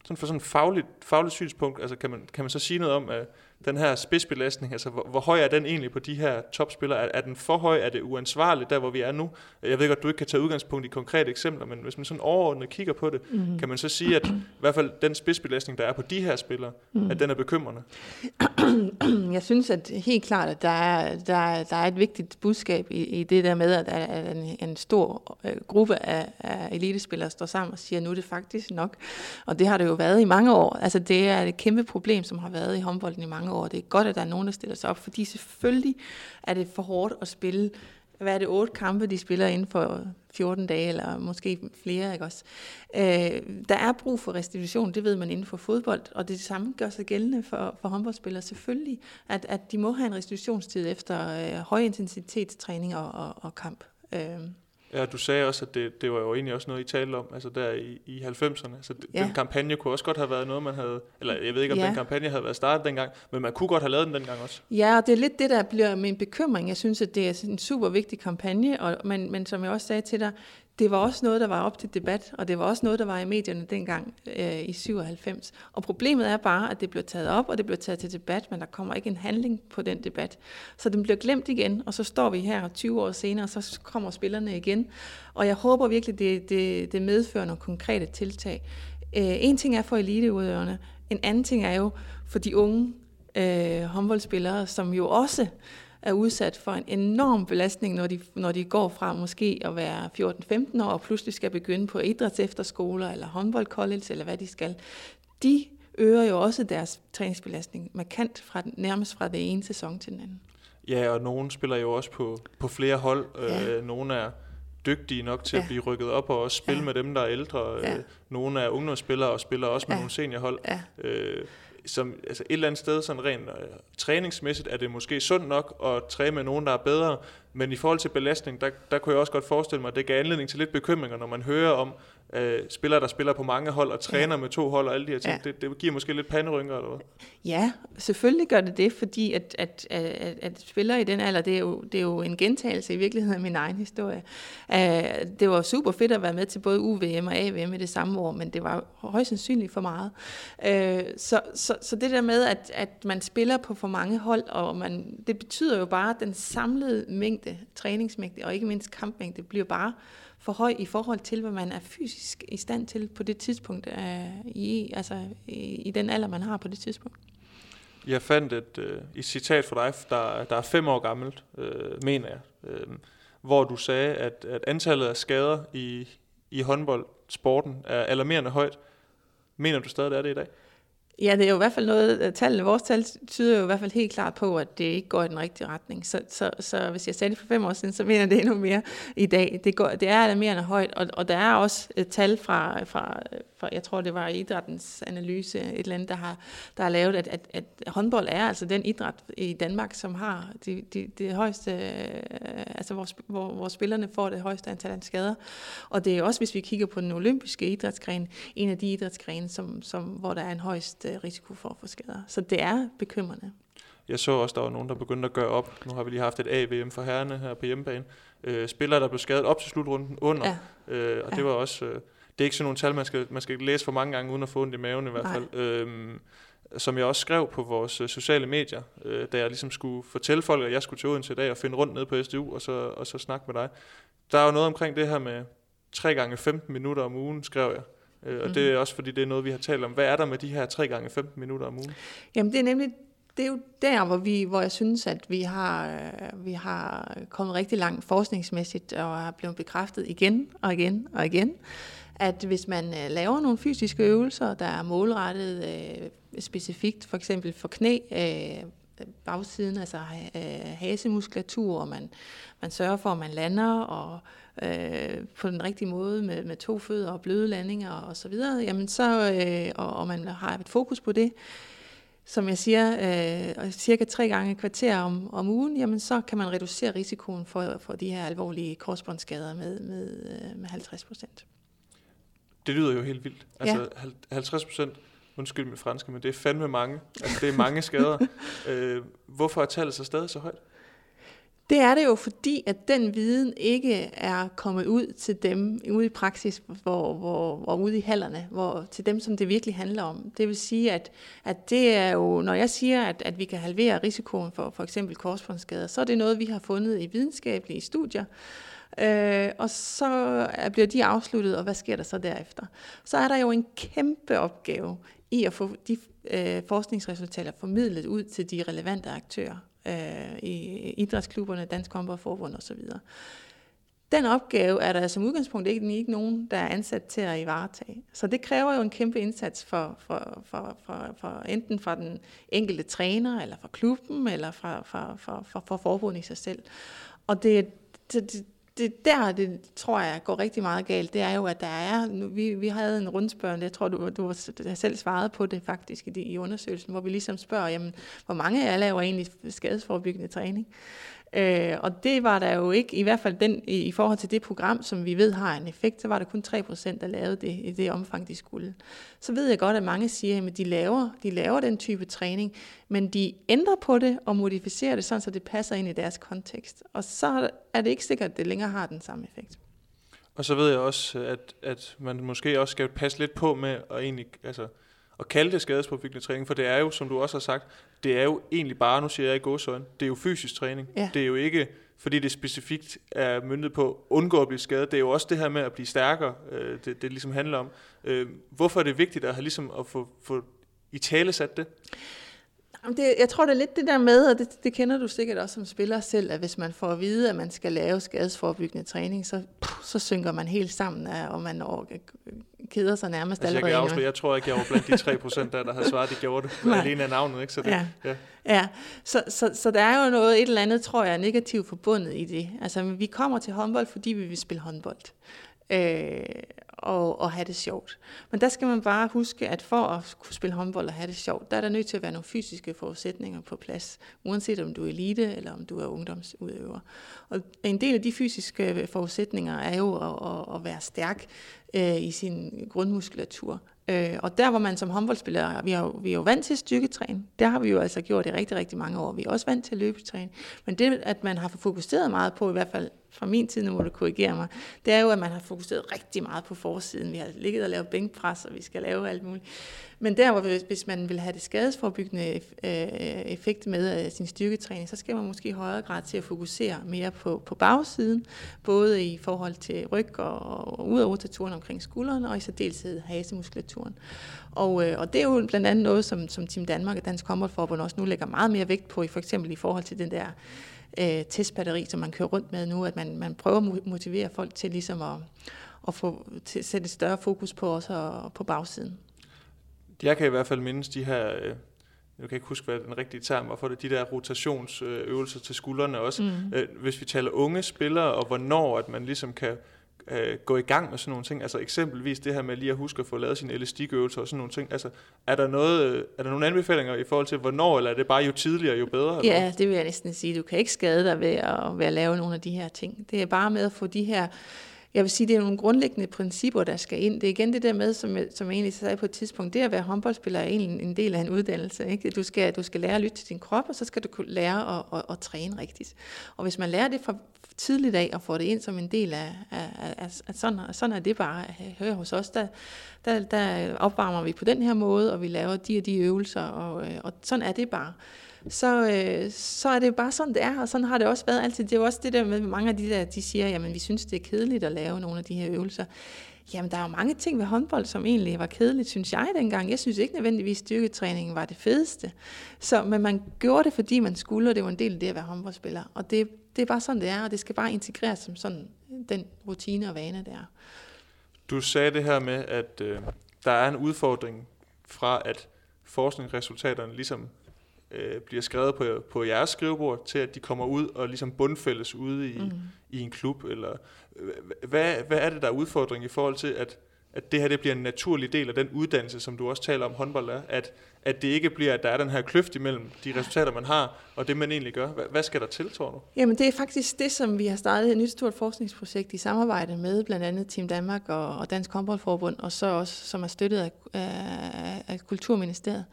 sådan for sådan et fagligt, fagligt synspunkt, altså kan man, kan man så sige noget om, at den her spidsbelastning, altså hvor, hvor høj er den egentlig på de her topspillere? Er, er den for høj? Er det uansvarligt, der hvor vi er nu? Jeg ved godt, at du ikke kan tage udgangspunkt i konkrete eksempler, men hvis man sådan overordnet kigger på det, mm. kan man så sige, at i hvert fald den spidsbelastning, der er på de her spillere, mm. at den er bekymrende? Jeg synes at helt klart, at der er, der er, der er et vigtigt budskab i, i det der med, at der er en, en stor øh, gruppe af, af elitespillere står sammen og siger, at nu er det faktisk nok. Og det har det jo været i mange år. Altså det er et kæmpe problem, som har været i håndbolden i mange mange år. Det er godt, at der er nogen, der stiller sig op, fordi selvfølgelig er det for hårdt at spille hvad er det, otte kampe, de spiller inden for 14 dage, eller måske flere, ikke også? Øh, der er brug for restitution, det ved man inden for fodbold, og det samme gør sig gældende for, for håndboldspillere selvfølgelig, at, at de må have en restitutionstid efter øh, høj intensitetstræning og, og, og kamp. Øh. Ja, du sagde også, at det, det var jo egentlig også noget, I talte om, altså der i, i 90'erne. Så d- Ja. den kampagne kunne også godt have været noget, man havde, eller jeg ved ikke, om Ja. den kampagne havde været startet dengang, men man kunne godt have lavet den dengang også. Ja, og det er lidt det, der bliver min bekymring. Jeg synes, at det er en super vigtig kampagne, og, men, men som jeg også sagde til dig, det var også noget, der var op til debat, og det var også noget, der var i medierne dengang øh, i 97. Og problemet er bare, at det blev taget op, og det blev taget til debat, men der kommer ikke en handling på den debat. Så den bliver glemt igen, og så står vi her 20 år senere, og så kommer spillerne igen. Og jeg håber virkelig, det, det, det medfører nogle konkrete tiltag. Øh, en ting er for eliteudøverne, en anden ting er jo for de unge øh, håndboldspillere, som jo også er udsat for en enorm belastning, når de, når de går fra måske at være 14-15 år og pludselig skal begynde på idrætsefterskoler eller håndboldcollege eller hvad de skal. De øger jo også deres træningsbelastning markant fra den, nærmest fra den ene sæson til den anden. Ja, og nogen spiller jo også på, på flere hold. Ja. Øh, nogle er dygtige nok til Ja. at blive rykket op og også spille Ja. med dem, der er ældre. Ja. Øh, nogle er ungdomsspillere og spiller også med Ja. nogle seniorhold. Ja, Øh, som, altså et eller andet sted, sådan rent øh, træningsmæssigt, er det måske sundt nok at træne med nogen, der er bedre, men i forhold til belastning, der, der kunne jeg også godt forestille mig, at det gav anledning til lidt bekymringer, når man hører om øh, spillere, der spiller på mange hold og træner med to hold og alle de her ting. Ja. Det, det giver måske lidt panderynker, eller hvad? Ja, selvfølgelig gør det det, fordi at, at, at, at, at spillere i den alder, det er, jo, det er jo en gentagelse i virkeligheden af min egen historie. Uh, det var super fedt at være med til både UVM og AVM i det samme år, men det var højst sandsynligt for meget. Uh, så, så, så det der med, at, at man spiller på for mange hold, og man, det betyder jo bare, at den samlede mængde, træningsmængde og ikke mindst kampmængde, bliver bare for høj i forhold til, hvad man er fysisk i stand til på det tidspunkt, øh, i, altså i, i den alder, man har på det tidspunkt. Jeg fandt et, øh, et citat fra dig, der, der er fem år gammelt, øh, mener jeg, øh, hvor du sagde, at, at antallet af skader i, i håndboldsporten er alarmerende højt. Mener du stadig, det er det i dag? Ja, det er jo i hvert fald noget, øh, tallene, vores tal tyder jo i hvert fald helt klart på, at det ikke går i den rigtige retning. Så, så, så hvis jeg sagde det for fem år siden, så mener jeg det endnu mere i dag. Det, går, det er alarmerende højt, og, og der er også et tal fra, fra, fra, jeg tror det var idrættens analyse, et eller andet, der har, der har lavet, at, at, at håndbold er altså den idræt i Danmark, som har de, de, det højeste, øh, altså hvor, hvor, hvor spillerne får det højeste antal af skader. Og det er også, hvis vi kigger på den olympiske idrætsgren, en af de idrætsgrene, som, som, hvor der er en højst øh, risiko for at få skader. Så det er bekymrende. Jeg så også, der var nogen, der begyndte at gøre op. Nu har vi lige haft et AVM for herrene her på hjemmebane. Øh, spillere, der blev skadet op til slutrunden under. Ja, Øh, og Ja. det var også... Øh, det er ikke sådan nogle tal, man skal, man skal læse for mange gange, uden at få ondt i maven i hvert Nej. fald. Øhm, som jeg også skrev på vores øh, sociale medier, øh, da jeg ligesom skulle fortælle folk, at jeg skulle til Odense i dag og finde rundt ned på SDU, og så, og så snakke med dig. Der er jo noget omkring det her med 3 gange 15 minutter om ugen, skrev jeg. Øh, og Mhm. det er også fordi, det er noget, vi har talt om. Hvad er der med de her 3 gange 15 minutter om ugen? Jamen det er nemlig det er jo der, hvor, vi, hvor jeg synes, at vi har, øh, vi har kommet rigtig langt forskningsmæssigt og har blevet bekræftet igen og igen og igen, at hvis man øh, laver nogle fysiske øvelser, der er målrettet øh, specifikt, for eksempel for knæ, øh, bagsiden, altså øh, hasemuskulatur, og man, man sørger for, at man lander og øh, på den rigtige måde med, med to fødder og bløde landinger og så videre, jamen så, øh, og, og man har et fokus på det, som jeg siger, øh, cirka tre gange et kvarter om, om ugen, jamen så kan man reducere risikoen for, for de her alvorlige korsbåndsskader med, med, øh, med 50 procent. Det lyder jo helt vildt. Altså 50 procent, undskyld mit franske, men det er fandme mange. Altså det er mange skader. øh, hvorfor er tallet så stadig så højt? Det er det jo, fordi at den viden ikke er kommet ud til dem ude i praksis, hvor, hvor, hvor ude i hallerne, hvor, til dem, som det virkelig handler om. Det vil sige, at, at det er jo, når jeg siger, at, at vi kan halvere risikoen for for eksempel korsbåndsskader, så er det noget, vi har fundet i videnskabelige studier. Øh, og så er- bliver de afsluttet, og hvad sker der så derefter? Så er der jo en kæmpe opgave i at få de øh, forskningsresultater formidlet ud til de relevante aktører øh, i idrætsklubberne, Dansk Håndboldforbund osv. Den opgave er der som udgangspunkt ikke, ikke nogen, der er ansat til at ivaretage. Så det kræver jo en kæmpe indsats for, for, for, for, for enten fra den enkelte træner, eller fra klubben, eller fra, fra, fra, fra, fra forbundet i sig selv. Og det, det, det, der, det tror jeg går rigtig meget galt, det er jo, at der er, nu, vi, vi havde en rundspørg, jeg tror, du, du har selv svaret på det faktisk i, i undersøgelsen, hvor vi ligesom spørger, jamen, hvor mange af jer laver egentlig skadesforebyggende træning? Øh, og det var der jo ikke, i hvert fald den, i, i forhold til det program, som vi ved har en effekt, så var der kun 3%, der lavede det i det omfang, de skulle. Så ved jeg godt, at mange siger, at de laver, de laver den type træning, men de ændrer på det og modificerer det, sådan så det passer ind i deres kontekst. Og så er det ikke sikkert, at det længere har den samme effekt. Og så ved jeg også, at, at man måske også skal passe lidt på med at egentlig, altså, at kalde det skadesforbyggende træning, for det er jo, som du også har sagt, det er jo egentlig bare, nu siger jeg i gåsøjne, det er jo fysisk træning. Ja. Det er jo ikke, fordi det specifikt er myndet på at undgå at blive skadet. Det er jo også det her med at blive stærkere, øh, det, det ligesom handler om. Øh, hvorfor er det vigtigt at have ligesom at få, få i tale sat det? Det, jeg tror, det er lidt det der med, og det, det kender du sikkert også som spiller selv, at hvis man får at vide, at man skal lave skadesforbyggende træning, så, puh, så synker man helt sammen, og man over, keder sig nærmest Altså, jeg, kan allerede. afsløre, jeg tror ikke, jeg var blandt de 3 procent, der, der havde svaret, de gjorde det. Nej. Alene af navnet, ikke? Så det, Ja. ja. Ja, så, så, så der er jo noget, et eller andet, tror jeg, negativt forbundet i det. Altså, vi kommer til håndbold, fordi vi vil spille håndbold. Øh, og, og have det sjovt. Men der skal man bare huske, at for at kunne spille håndbold og have det sjovt, der er der nødt til at være nogle fysiske forudsætninger på plads, uanset om du er elite eller om du er ungdomsudøver. Og en del af de fysiske øh, forudsætninger er jo at, at, at være stærk øh, i sin grundmuskulatur. Øh, og der, hvor man som håndboldspiller, vi er, jo, vi er jo vant til styrketræning. der har vi jo altså gjort det rigtig, rigtig mange år. Vi er også vant til løbetræning. Men det, at man har fokuseret meget på, i hvert fald fra min tid, nu må du korrigere mig, det er jo, at man har fokuseret rigtig meget på forsiden. Vi har ligget og lavet bænkpres, og vi skal lave alt muligt. Men der, hvor hvis, hvis man vil have det skadesforebyggende øh, effekt med sin styrketræning, så skal man måske i højere grad til at fokusere mere på, på bagsiden, både i forhold til ryg og, og ud af rotatoren omkring skuldrene, og i særdeleshed hasemuskulaturen. Og, øh, og det er jo blandt andet noget, som, som Team Danmark og Dansk Håndboldforbund også nu lægger meget mere vægt på, i for eksempel i forhold til den der øh, testbatteri, som man kører rundt med nu, at man, man prøver at motivere folk til ligesom at, at få, til, sætte et større fokus på også og, på bagsiden. Jeg kan i hvert fald mindes de her, øh, jeg kan ikke huske, hvad den rigtige term var for det, de der rotationsøvelser til skuldrene også. Mm. Øh, Hvis vi taler unge spillere, og hvornår at man ligesom kan øh, gå i gang med sådan nogle ting, altså eksempelvis det her med lige at huske at få lavet sine elastikøvelser og sådan nogle ting, altså er der, noget, øh, er der nogle anbefalinger i forhold til hvornår, eller er det bare jo tidligere, jo bedre? eller? Ja, det vil jeg næsten sige. Du kan ikke skade dig ved at, ved at lave nogle af de her ting. Det er bare med at få de her jeg vil sige, det er nogle grundlæggende principper, der skal ind. Det er igen det der med, som jeg, som jeg egentlig sagde på et tidspunkt, det at være håndboldspiller er egentlig en del af en uddannelse. Ikke? Du, skal, du skal lære at lytte til din krop, og så skal du kunne lære at, at, at træne rigtigt. Og hvis man lærer det fra tidligt af, og får det ind som en del af, af, af, af sådan, sådan er det bare hører høre hos os, der, der, der opvarmer vi på den her måde, og vi laver de og de øvelser, og, øh, og sådan er det bare så, øh, så er det bare sådan, det er, og sådan har det også været altid. Det er jo også det der med mange af de der, de siger, jamen vi synes, det er kedeligt at lave nogle af de her øvelser. Jamen, der er jo mange ting ved håndbold, som egentlig var kedeligt, synes jeg dengang. Jeg synes ikke nødvendigvis, styrketræningen var det fedeste. Så, men man gjorde det, fordi man skulle, og det var en del af det at være håndboldspiller. Og det, det er bare sådan, det er, og det skal bare integreres som sådan den rutine og vane, det er. Du sagde det her med, at øh, der er en udfordring fra, at forskningsresultaterne ligesom øh, bliver skrevet på, på jeres skrivebord, til at de kommer ud og ligesom bundfældes ude i, mm. i en klub? Eller, hvad, hvad er det, der er udfordring i forhold til, at, at det her det bliver en naturlig del af den uddannelse, som du også taler om håndbold er, at, at det ikke bliver, at der er den her kløft imellem de resultater, man har, og det, man egentlig gør. Hvad, hvad skal der til, tror du? Jamen, det er faktisk det, som vi har startet et nyt stort forskningsprojekt i samarbejde med blandt andet Team Danmark og, og Dansk Håndboldforbund, og så også, som er støttet af, af, af Kulturministeriet.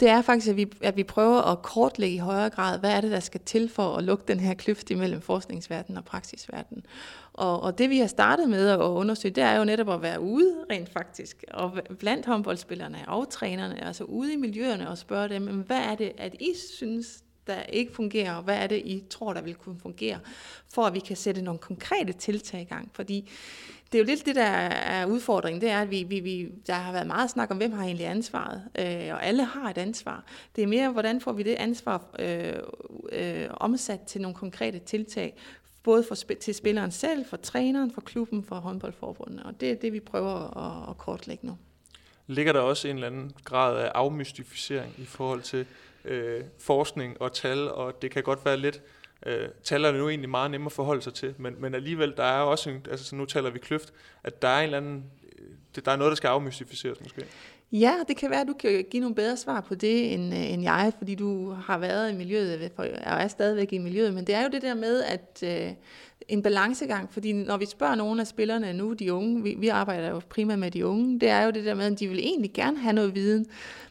Det er faktisk, at vi, at vi prøver at kortlægge i højere grad, hvad er det, der skal til for at lukke den her kløft imellem forskningsverdenen og praksisverdenen. Og, og det vi har startet med at undersøge, det er jo netop at være ude rent faktisk, og blandt håndboldspillerne og trænerne, altså ude i miljøerne og spørge dem, hvad er det, at I synes, der ikke fungerer, og hvad er det, I tror, der vil kunne fungere, for at vi kan sætte nogle konkrete tiltag i gang. Fordi det er jo lidt det, der er udfordringen, det er, at vi, vi, vi, der har været meget snak om, hvem har egentlig ansvaret, øh, og alle har et ansvar. Det er mere, hvordan får vi det ansvar øh, øh, omsat til nogle konkrete tiltag, både for, til spilleren selv, for træneren, for klubben, for håndboldforbundet. Og det er det, vi prøver at, at kortlægge nu. Ligger der også en eller anden grad af afmystificering i forhold til øh, forskning og tal, og det kan godt være lidt, øh, tal er nu egentlig meget nemmere at forholde sig til, men, men alligevel, der er også, en, altså så nu taler vi kløft, at der er en eller anden øh, det, der er noget, der skal afmystificeres måske. Ja, det kan være, at du kan give nogle bedre svar på det, end, øh, end jeg, fordi du har været i miljøet, øh, og er stadigvæk i miljøet. Men det er jo det der med, at øh, en balancegang, fordi når vi spørger nogle af spillerne nu, de unge, vi, vi arbejder jo primært med de unge, det er jo det der med, at de vil egentlig gerne have noget viden.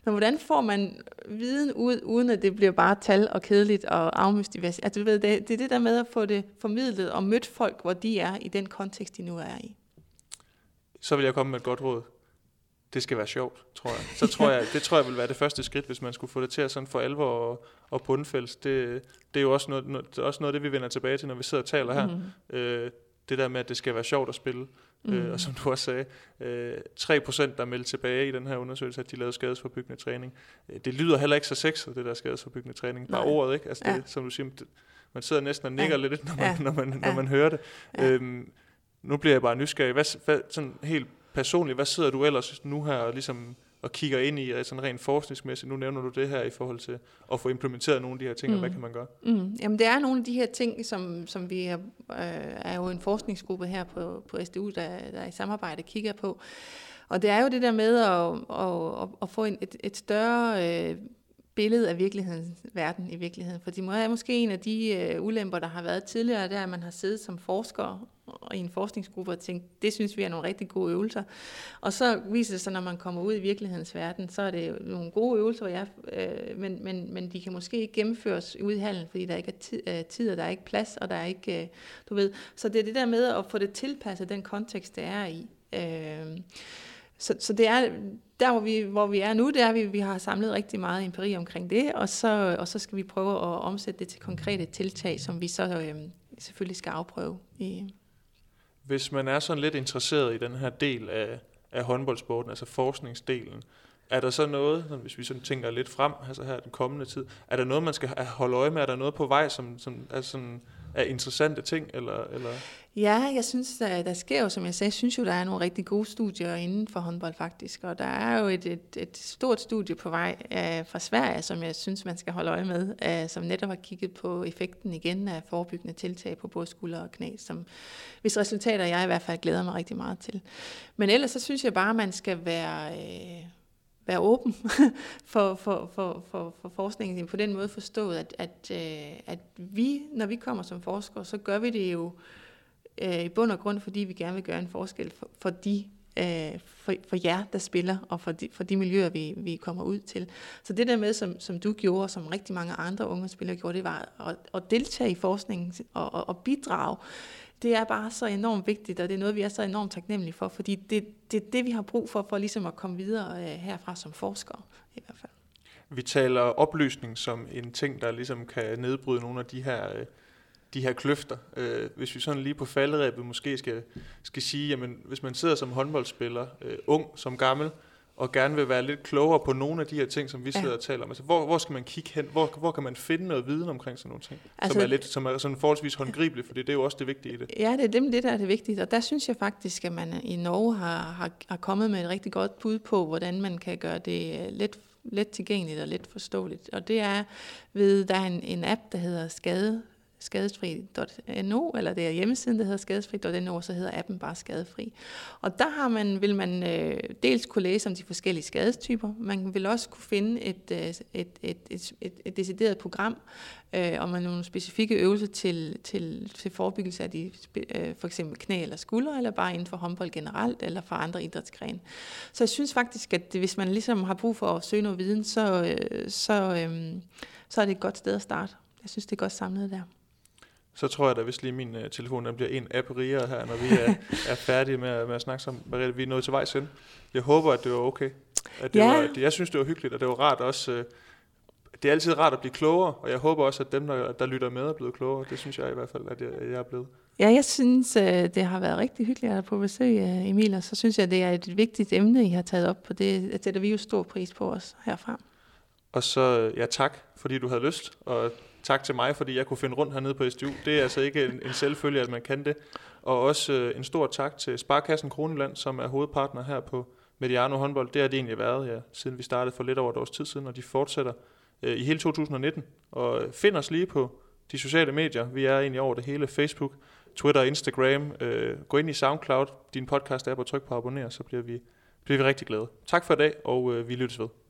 Men hvordan får man viden ud, uden at det bliver bare tal og kedeligt og afmystificeret? Altså, du ved, det, det er det der med at få det formidlet og mødt folk, hvor de er i den kontekst, de nu er i. Så vil jeg komme med et godt råd det skal være sjovt, tror jeg. Så tror jeg, det tror jeg vil være det første skridt, hvis man skulle få det til at sådan for alvor og, bundfældes. Det, det er jo også noget, noget, det er også noget det, vi vender tilbage til, når vi sidder og taler her. Mm. Øh, det der med, at det skal være sjovt at spille. Mm. Øh, og som du også sagde, øh, 3% der meldte tilbage i den her undersøgelse, at de lavede skadesforbyggende træning. Øh, det lyder heller ikke så sexet, det der skadesforbyggende træning. Bare Nej. ordet, ikke? Altså det, ja. som du siger, det, man sidder næsten og nikker ja. lidt, når man, ja. når man, når man, når man hører det. Ja. Øhm, nu bliver jeg bare nysgerrig. Hvad, hvad, sådan helt personligt, hvad sidder du ellers nu her og ligesom og kigger ind i altså sådan rent forskningsmæssigt? Nu nævner du det her i forhold til at få implementeret nogle af de her ting, mm. og hvad mm. kan man gøre? Mm. Jamen det er nogle af de her ting, som, som vi er, øh, er jo en forskningsgruppe her på, på SDU, der, der i samarbejde kigger på. Og det er jo det der med at, at, at, at få en, et, et større øh, billede af virkelighedens verden i virkeligheden. For det er måske en af de øh, ulemper, der har været tidligere, der at man har siddet som forsker og i en forskningsgruppe og tænkt, det synes vi er nogle rigtig gode øvelser. Og så viser det sig, når man kommer ud i virkelighedens verden, så er det jo nogle gode øvelser, ja, øh, men, men, men de kan måske ikke gennemføres ude i hallen, fordi der ikke er tid, øh, tid og der er ikke plads, og der er ikke, øh, du ved. Så det er det der med at få det tilpasset den kontekst, det er i. Øh, så, så det er der, hvor vi, hvor vi er nu, det er, at vi, vi har samlet rigtig meget empiri omkring det, og så, og så skal vi prøve at omsætte det til konkrete tiltag, som vi så øh, selvfølgelig skal afprøve. I. Hvis man er sådan lidt interesseret i den her del af, af håndboldsporten, altså forskningsdelen, er der så noget, hvis vi sådan tænker lidt frem, altså her den kommende tid, er der noget, man skal holde øje med? Er der noget på vej, som, som er sådan af interessante ting? Eller, eller? Ja, jeg synes, der, der sker jo, som jeg sagde, jeg synes jo, der er nogle rigtig gode studier inden for håndbold faktisk, og der er jo et, et, et stort studie på vej øh, fra Sverige, som jeg synes, man skal holde øje med, øh, som netop har kigget på effekten igen af forebyggende tiltag på både skulder og knæ, som, hvis resultater jeg i hvert fald glæder mig rigtig meget til. Men ellers så synes jeg bare, man skal være... Øh, være åben for, for, for, for, for forskningen på den måde forstået, at, at, øh, at vi, når vi kommer som forskere, så gør vi det jo øh, i bund og grund, fordi vi gerne vil gøre en forskel for, for de øh, for, for jer, der spiller, og for de, for de miljøer, vi, vi kommer ud til. Så det der med, som, som du gjorde, og som rigtig mange andre unge spillere gjorde, det var at, at deltage i forskningen og, og, og bidrage det er bare så enormt vigtigt, og det er noget, vi er så enormt taknemmelige for, fordi det, det er det, vi har brug for, for ligesom at komme videre øh, herfra som forskere i hvert fald. Vi taler oplysning som en ting, der ligesom kan nedbryde nogle af de her, øh, de her kløfter. Øh, hvis vi sådan lige på falderæbet måske skal, skal sige, jamen hvis man sidder som håndboldspiller, ung som gammel, og gerne vil være lidt klogere på nogle af de her ting, som vi sidder ja. og taler om. Altså, hvor, hvor skal man kigge hen? Hvor, hvor kan man finde noget viden omkring sådan nogle ting? Altså, som er lidt, som er sådan forholdsvis håndgribeligt, fordi det er jo også det vigtige i det. Ja, det er dem, det, der er det vigtige. Og der synes jeg faktisk, at man i Norge har, har, har kommet med et rigtig godt bud på, hvordan man kan gøre det øh, lidt let tilgængeligt og let forståeligt. Og det er ved, der er en, en app, der hedder Skade skadesfri.no, eller det er hjemmesiden, der hedder skadesfri.no, og så hedder appen bare skadefri. Og der har man, vil man øh, dels kunne læse om de forskellige skadestyper, man vil også kunne finde et, øh, et, et, et, et, et decideret program, øh, og med nogle specifikke øvelser til, til, til forebyggelse af de, øh, for eksempel knæ eller skuldre, eller bare inden for håndbold generelt, eller for andre idrætsgrene. Så jeg synes faktisk, at hvis man ligesom har brug for at søge noget viden, så, øh, så, øh, så er det et godt sted at starte. Jeg synes, det er godt samlet der så tror jeg da hvis lige min uh, telefon den bliver en app rigere her, når vi er, er færdige med, med at snakke sammen. Mariette, vi er nået til vej ind. Jeg håber, at det var okay. At det ja. var, jeg synes, det var hyggeligt, og det var rart også. Uh, det er altid rart at blive klogere, og jeg håber også, at dem, der, der lytter med, er blevet klogere. Det synes jeg i hvert fald, at jeg, jeg er blevet. Ja, jeg synes, uh, det har været rigtig hyggeligt at på besøg, Emil, og så synes jeg, det er et vigtigt emne, I har taget op på det. Det sætter vi jo stor pris på os herfra. Og så ja, tak, fordi du havde lyst, og tak til mig, fordi jeg kunne finde rundt hernede på SDU. Det er altså ikke en, en selvfølge, at man kan det. Og også øh, en stor tak til Sparkassen Kroneland, som er hovedpartner her på Mediano håndbold. Det har det egentlig været, ja, siden vi startede for lidt over et års tid siden, og de fortsætter øh, i hele 2019. Og øh, find os lige på de sociale medier. Vi er egentlig over det hele. Facebook, Twitter Instagram. Øh, gå ind i SoundCloud, din podcast app og tryk på abonner, så bliver vi, bliver vi rigtig glade. Tak for i dag, og øh, vi lyttes ved.